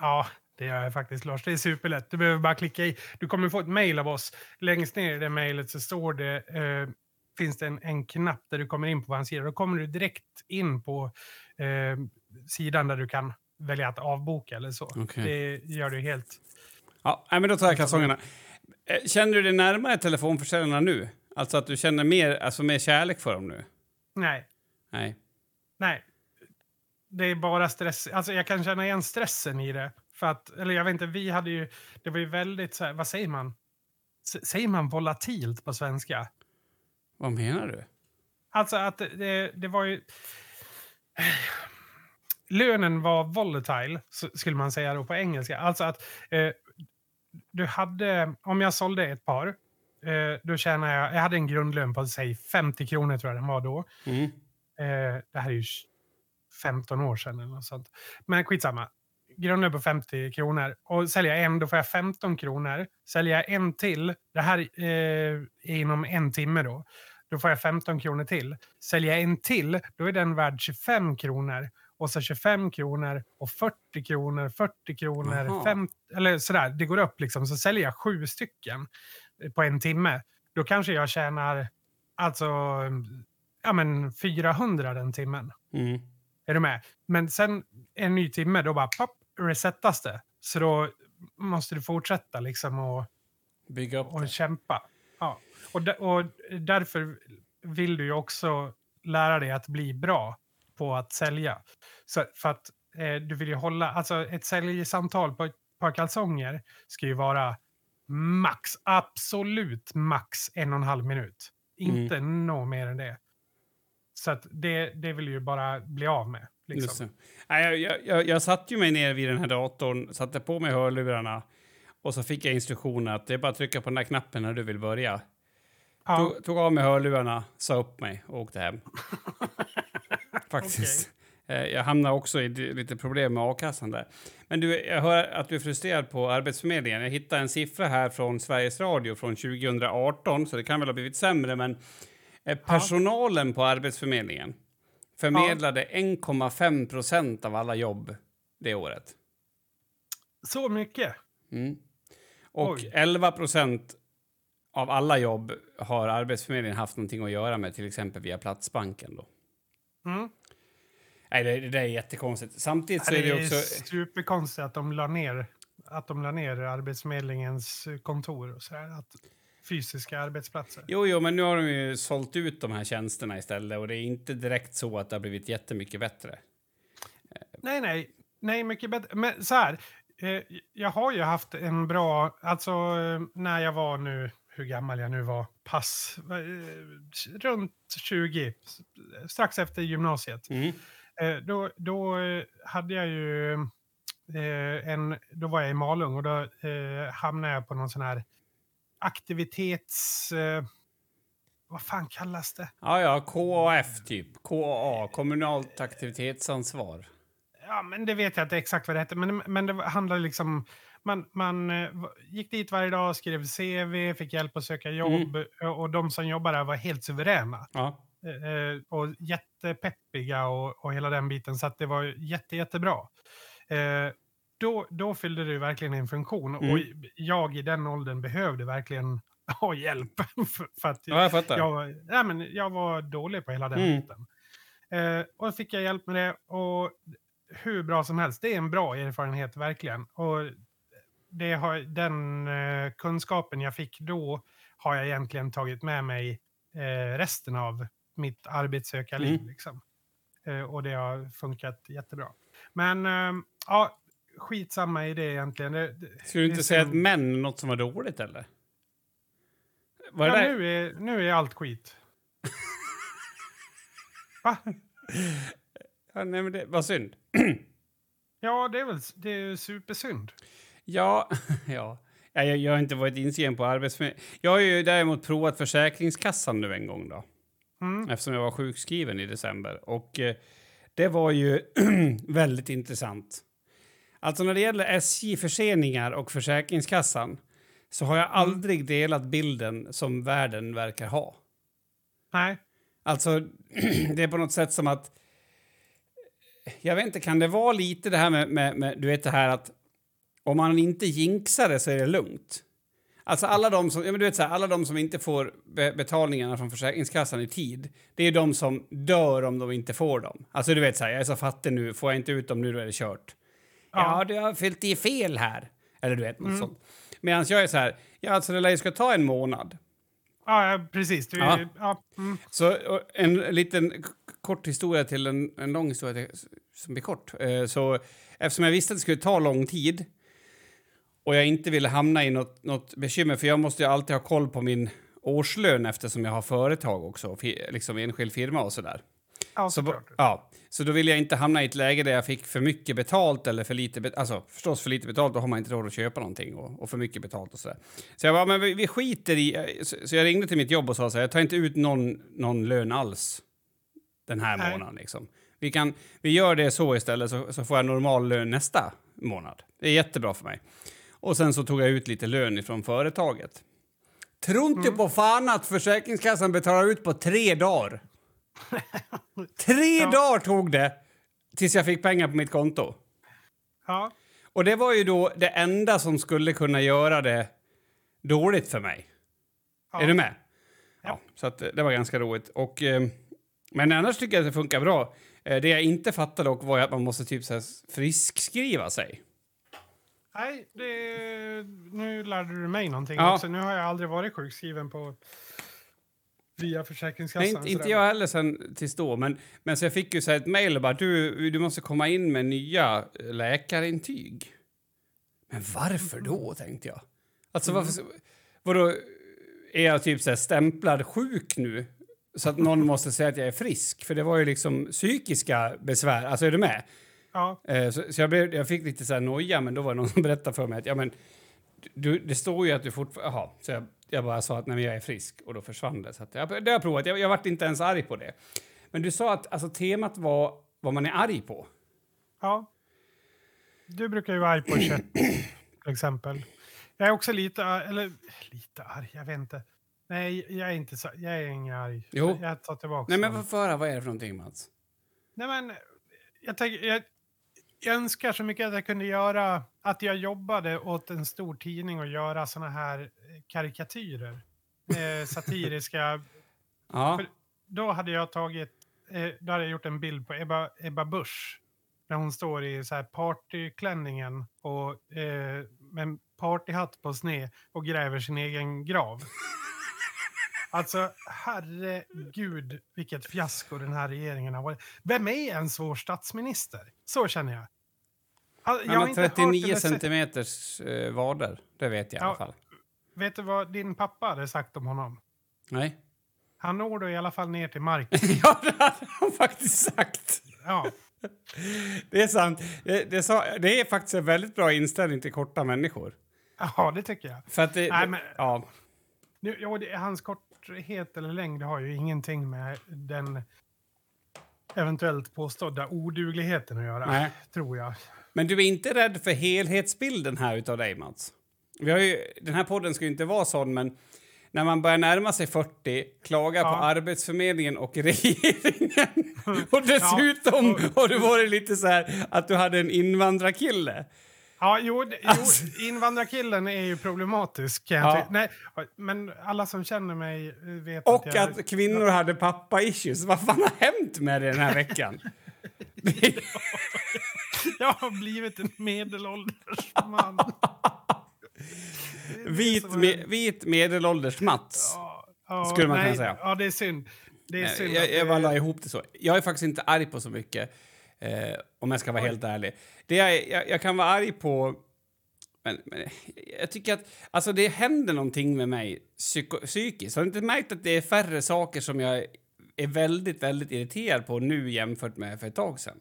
Ja, det gör jag faktiskt, Lars. Det är superlätt. Du behöver bara klicka i. Du kommer få ett mejl av oss. Längst ner i det mejlet så står det, eh, finns det en, en knapp där du kommer in på vår sida. Då kommer du direkt in på eh, sidan där du kan välja att avboka eller så. Okej. Det gör du helt Ja, men då tar jag kalsongerna. Eh, Känner du dig närmare telefonförsäljarna nu? Alltså att du känner mer, alltså mer kärlek för dem nu? Nej, Nej. nej. Det är bara stress. Alltså jag kan känna igen stressen i det. För att, eller jag vet inte, vi hade ju, det var ju väldigt så här, vad säger man? S- säger man volatilt på svenska? Vad menar du? Alltså att det, det, var ju... Lönen var volatile, skulle man säga då på engelska. Alltså att eh, du hade, om jag sålde ett par, eh, då tjänade jag, jag hade en grundlön på säg 50 kronor tror jag den var då. Mm. Eh, det här är ju 15 år sedan eller något sånt. Men skitsamma. Grundlön på 50 kronor. Och säljer jag en, då får jag 15 kronor. Säljer jag en till, det här eh, är inom en timme då. Då får jag 15 kronor till. Säljer jag en till, då är den värd 25 kronor. Och så 25 kronor och 40 kronor, 40 kronor, Jaha. 50, eller sådär. Det går upp liksom. Så säljer jag sju stycken eh, på en timme. Då kanske jag tjänar alltså ja, men 400 den timmen. Mm. Är du med? Men sen en ny timme, då bara pop, resetas det. Så då måste du fortsätta liksom och, Bygga upp och det. kämpa. Ja. Och, och därför vill du ju också lära dig att bli bra på att sälja. Så, för att eh, du vill ju hålla, alltså ett säljsamtal på ett par kalsonger ska ju vara max, absolut max en och en halv minut. Inte Mm. nå mer än det. Så att det, det vill du ju bara bli av med. Liksom. Nej, jag, jag, jag, satte ju mig ner vid den här datorn, satte på mig hörlurarna och så fick jag instruktioner att det är bara att trycka på den där knappen när du vill börja. Ja, Tog, tog av mig hörlurarna, sa upp mig och åkte hem. Faktiskt. Eh, Jag hamnade också i lite problem med a-kassan där. Men du, jag hör att du är frustrerad på Arbetsförmedlingen. Jag hittade en siffra här från Sveriges Radio från 2018, så det kan väl ha blivit sämre, men eh, personalen på Arbetsförmedlingen förmedlade 1,5 procent av alla jobb det året. så mycket. Mm. Och Oj. 11 procent av alla jobb har Arbetsförmedlingen haft någonting att göra med, till exempel via Platsbanken. Då. Mm. Nej, det, det där är jättekonstigt. Samtidigt så det är det också... superkonstigt att de la ner, att de la ner Arbetsförmedlingens kontor och sådär. Att, fysiska arbetsplatser. Jo, jo, men nu har de ju sålt ut de här tjänsterna istället och det är inte direkt så att det har blivit jättemycket bättre. Nej, nej. Nej, mycket bättre. Men så här. Eh, jag har ju haft en bra... Alltså, eh, när jag var nu... Hur gammal jag nu var. Pass. Eh, runt 20. s- Strax efter gymnasiet. Mm. Eh, då, då eh, hade jag ju... Eh, en, då var jag i Malung och då eh, hamnade jag på någon sån här aktivitets... Eh, vad fan kallas det? Ja, ja, KAF typ. KAA, kommunalt aktivitetsansvar. Ja, men det vet jag inte exakt vad det hette. Men, men det handlade liksom... Man, man eh, gick dit varje dag, skrev CV, fick hjälp att söka jobb. eh, Och de som jobbade där var helt suveräna. Ja. Eh, eh, och jättepeppiga och, och hela den biten. Så att det var jätte, jättebra. Eh, då, då fyllde det verkligen en funktion. Mm. Och jag i den åldern behövde verkligen ha hjälp. för, för att ja, jag fattar. jag, nej, men jag var dålig på hela den Mm. biten. Eh, och då fick jag hjälp med det. Och hur bra som helst. Det är en bra erfarenhet, verkligen. Och det har, den eh, kunskapen jag fick då har jag egentligen tagit med mig eh, resten av mitt arbetssökarliv. Mm. Liksom. Eh, och det har funkat jättebra. Men eh, ja, skitsamma i det egentligen. Det, Skulle du inte säga att synd. män är något som var dåligt, eller? Var Ja, nu, är, nu är allt skit. Va? Ja, nej, men det var synd. Ja, det är väl det är supersynd. Ja, ja. Ja, Jag, jag har inte varit inskriven på Arbetsförmedlingen. Jag har ju däremot provat Försäkringskassan nu en gång då. Mm. Eftersom jag var sjukskriven i december. Och eh, det var ju väldigt intressant. Alltså när det gäller SJ-förseningar och Försäkringskassan så har jag aldrig delat bilden som världen verkar ha. Nej. Alltså, det är på något sätt som att... Jag vet inte, kan det vara lite det här med, med, med du vet det här att om man inte jinxar det så är det lugnt. Alltså alla de som, ja, men du vet så här, alla de som inte får be betalningarna från Försäkringskassan i tid, det är de som dör om de inte får dem. Alltså du vet så här, jag är så fattig nu, får jag inte ut dem nu då är det kört. Ja, du har fyllt i fel här. Eller du vet, något Mm. sånt. Medan jag är så här, ja alltså det lär ju ska ta en månad. Ja, precis. Du, Ja. ja. Mm. Så en liten kort historia till en, en lång historia som blir kort. Eh, så eftersom jag visste att det skulle ta lång tid och jag inte ville hamna i något, något bekymmer, för jag måste ju alltid ha koll på min årslön eftersom jag har företag också, liksom enskild firma och sådär. Ja Så, ja, så då ville jag inte hamna i ett läge där jag fick för mycket betalt eller för lite betalt. Alltså förstås för lite betalt, då har man inte råd att köpa någonting och, och för mycket betalt och sådär. Så jag bara, men vi, vi skiter i... Så, så jag ringde till mitt jobb och sa så här, jag tar inte ut någon, någon lön alls den här Nej. månaden liksom. Vi, kan, vi gör det så istället så, så får jag normal lön nästa månad. Det är jättebra för mig. Och sen så tog jag ut lite lön ifrån företaget. Tro inte på fan att Försäkringskassan betalar ut på tre dagar. Tre Ja. dagar tog det tills jag fick pengar på mitt konto. Ja. Och det var ju då det enda som skulle kunna göra det dåligt för mig. Ja. Är du med? Ja. Ja. så eh, det var ganska roligt. Och, eh, men annars tycker jag att det funkar bra. Eh, det jag inte fattade dock var att man måste typ så här friskskriva sig. Nej, det, nu lärde du mig någonting Ja. också. Nu har jag aldrig varit sjukskriven på via Försäkringskassan. Nej, inte, inte jag heller sen tills då, men, men så jag fick ju så ett mejl bara du, du måste komma in med nya läkarintyg. Men varför då, tänkte jag. Alltså varför, vadå, är jag typ så här stämplad sjuk nu? Så att någon måste säga att jag är frisk, för det var ju liksom psykiska besvär. Alltså är du med? Ja, Eh, Så, så jag, blev, jag fick lite så här noja, men då var det någon som berättade för mig att ja, men, du, det står ju att du fortfarande... Jaha, så jag, jag bara sa att nej, jag är frisk och då försvann det. Så jag, det har jag provat. Jag, jag vart inte ens arg på det. Men du sa att alltså, temat var vad man är arg på. ja. Du brukar ju vara arg på kött, till exempel. Jag är också lite, eller lite arg, jag vet inte. Nej, jag är inte så, jag är ingen arg. Jo. Jag tar tillbaka Nej, men vad vad är det för någonting, Mats? Nej, men jag, tänker, jag, jag önskar så mycket att jag kunde göra, att jag jobbade åt en stor tidning och göra såna här eh, karikatyrer. Eh, satiriska. Ja, För- Då hade jag tagit, eh, då hade jag gjort en bild på Ebba, Ebba Busch. När hon står i så här partyklänningen och eh, med en partyhatt på sned och gräver sin egen grav. Alltså, herregud vilket fiasko den här regeringen har varit. Vem är ens vår statsminister? Så känner jag. Alltså, han har inte hört 39 eller sett- centimeters eh, vader. Det vet jag i Ja. alla fall. Vet du vad din pappa hade sagt om honom? Nej. Han når då i alla fall ner till marken. ja, det hade han faktiskt sagt. Ja, Det är sant. Det, det, sa, det är faktiskt en väldigt bra inställning till korta människor. ja det tycker jag. För att det, Nej, men- ja. Nu, ja, hans korthet eller längd har ju ingenting med den eventuellt påstådda odugligheten att göra, Nej. tror jag. Men du är inte rädd för helhetsbilden här utav dig, Mats? Vi har ju, den här podden ska ju inte vara sån, men när man börjar närma sig 40, klaga på Ja. Arbetsförmedlingen och regeringen. och dessutom har du varit lite så här att du hade en invandrarkille. Ja, jo, det- Alltså. jo invandrarkillen är ju problematisk. Jag Ja. Nej, men alla som känner mig vet Och att jag... att kvinnor hade pappa-issues. Vad fan har hänt med det den här veckan? Jag har blivit en medelålders man. Vit, me, vit medelålders Mats. Ja, ja, skulle man kunna nej, säga. Ja, det är synd. Det är synd Jag, att jag det- ihop det så. Jag är faktiskt inte arg på så mycket, eh, om jag ska vara helt ärlig. Det jag, jag, jag kan vara arg på... Men, men jag tycker att alltså det händer någonting med mig psyko, psykiskt. Har du inte märkt att det är färre saker som jag är väldigt, väldigt irriterad på nu jämfört med för ett tag sedan?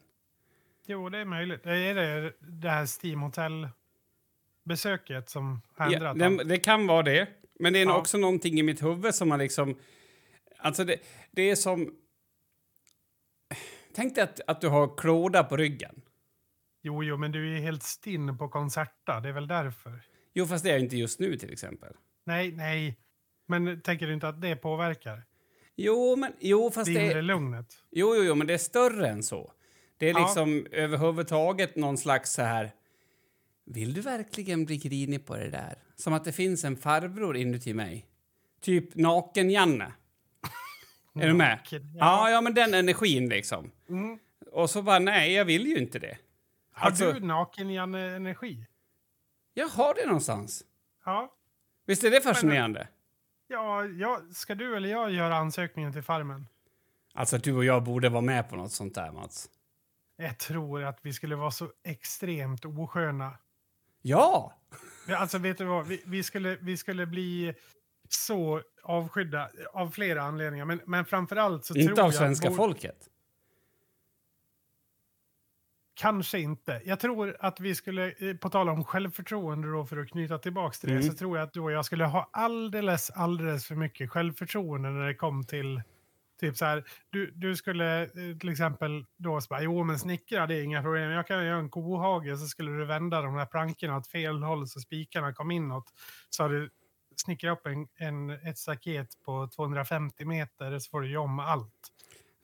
Jo, det är möjligt. Är det, det här Steam Hotel-besöket som har Ja, det, det kan vara det, men det är Ja. också någonting i mitt huvud som har liksom... Alltså det, det är som... Tänk dig att, att du har klåda på ryggen. Jo, jo, men du är helt stinn på konserta. Det är väl därför. Jo, fast det är jag inte just nu till exempel. Nej, nej. Men tänker du inte att det påverkar Jo, men jo, fast det det inre lugnet? jo, jo, jo, men det är större än så. Det är Ja. liksom överhuvudtaget någon slags så här... Vill du verkligen bli grinig på det där? Som att det finns en farbror inuti mig. Typ naken-Janne. Är du med? Ja. ja, men den energin liksom. Mm. Och så bara, nej, jag vill ju inte det. Har Alltså- du naken energi? Jag har det någonstans. Ja. Visst är det fascinerande? Ja, ja. Ska du eller jag göra ansökningen till Farmen? Alltså, du och jag borde vara med på något sånt där, Mats. Jag tror att vi skulle vara så extremt osköna. Ja! Alltså, vet du vad? Vi, vi, skulle, vi skulle bli så avskydda av flera anledningar. Men, men framför allt så tror Inte jag... av att svenska folket. Kanske inte. Jag tror att vi skulle, eh, på tal om självförtroende då, för att knyta tillbaka till det, Mm. så tror jag att du och jag skulle ha alldeles, alldeles för mycket självförtroende när det kom till Typ så här, du, du skulle eh, till exempel då bara, jo men snickra det är inga problem, jag kan göra en kohage så skulle du vända de här plankorna åt fel håll så spikarna kom inåt. Så har du snickrat upp en, en, ett staket på 250 meter så får du göra om allt.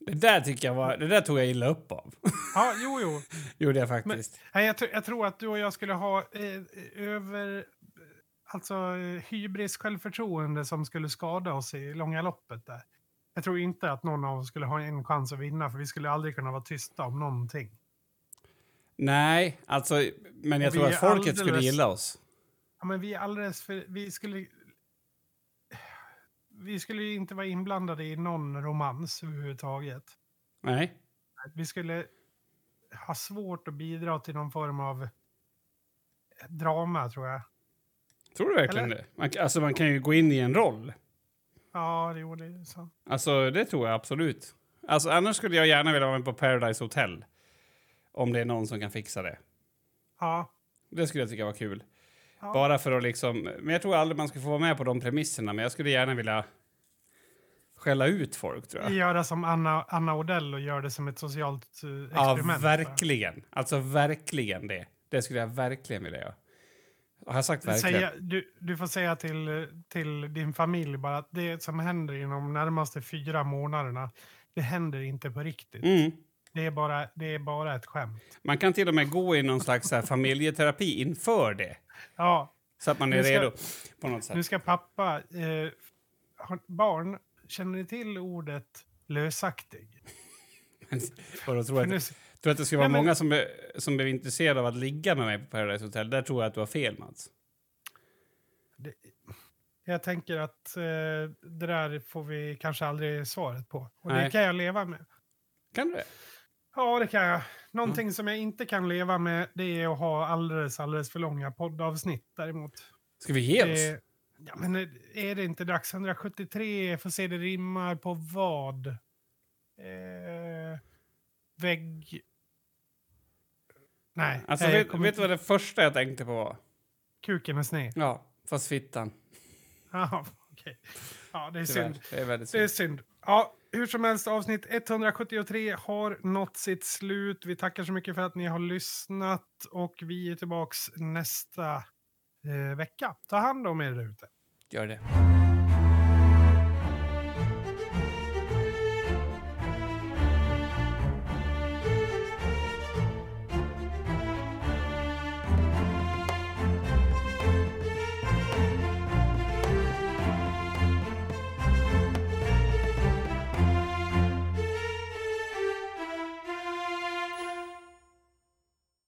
Det där tycker jag var, det där tog jag illa upp av. Ja, jo, jo. Gjorde jag faktiskt. Nej, jag, jag tror att du och jag skulle ha eh, över... Alltså eh, hybris självförtroende som skulle skada oss i långa loppet där. Jag tror inte att någon av oss skulle ha en chans att vinna för vi skulle aldrig kunna vara tysta om någonting. Nej, alltså, men jag Och tror vi att folket skulle alldeles- gilla oss. Ja, men vi är alldeles för... Vi skulle... Vi skulle ju inte vara inblandade i någon romans överhuvudtaget. Nej. Vi skulle ha svårt att bidra till någon form av drama, tror jag. Tror du verkligen Eller? det? Man, alltså, man kan ju gå in i en roll. Ja, det gjorde det. Så. Alltså, det tror jag absolut. Alltså, annars skulle jag gärna vilja vara med på Paradise Hotel. Om det är någon som kan fixa det. Ja. Det skulle jag tycka var kul. Ja. Bara för att liksom... Men jag tror aldrig man ska få vara med på de premisserna. Men jag skulle gärna vilja skälla ut folk, tror jag. Göra som Anna, Anna Odell och göra det som ett socialt Ja, experiment. verkligen. Alltså verkligen det. Det skulle jag verkligen vilja göra. Har jag sagt verkligen? Säga, du, du får säga till, till din familj bara att det som händer inom de närmaste fyra månaderna, det händer inte på riktigt. Mm. Det, är bara, det är bara ett skämt. Man kan till och med gå i någon slags familjeterapi inför det. Ja, Så att man är Nu ska- redo på något nu sätt. ska pappa... Eh, barn, känner ni till ordet lösaktig? För att tro För att, nu, tror att det skulle vara men- många som, är, som är intresserade av att ligga med mig på Paradise Hotel. Där tror jag att du har fel, Mats. jag tänker att eh, det där får vi kanske aldrig svaret på. Och det Nej. kan jag leva med. Kan du det? Ja, det kan jag. Någonting som jag inte kan leva med det är att ha alldeles, alldeles för långa poddavsnitt däremot. Ska vi ge oss? Det, ja, men är det inte dags? 173, får se det rimmar på vad? Eh, vägg... Nej, Alltså, vet, kommer vet du vad det första jag tänkte på var? kuken är sned. Ja, fast fittan. Ja, okej. Ja, det är Tyvärr. synd. Det är väldigt Det är synd. synd. Ja, hur som helst, avsnitt 173 har nått sitt slut. Vi tackar så mycket för att ni har lyssnat och vi är tillbaks nästa eh, vecka. Ta hand om er där ute. Gör det.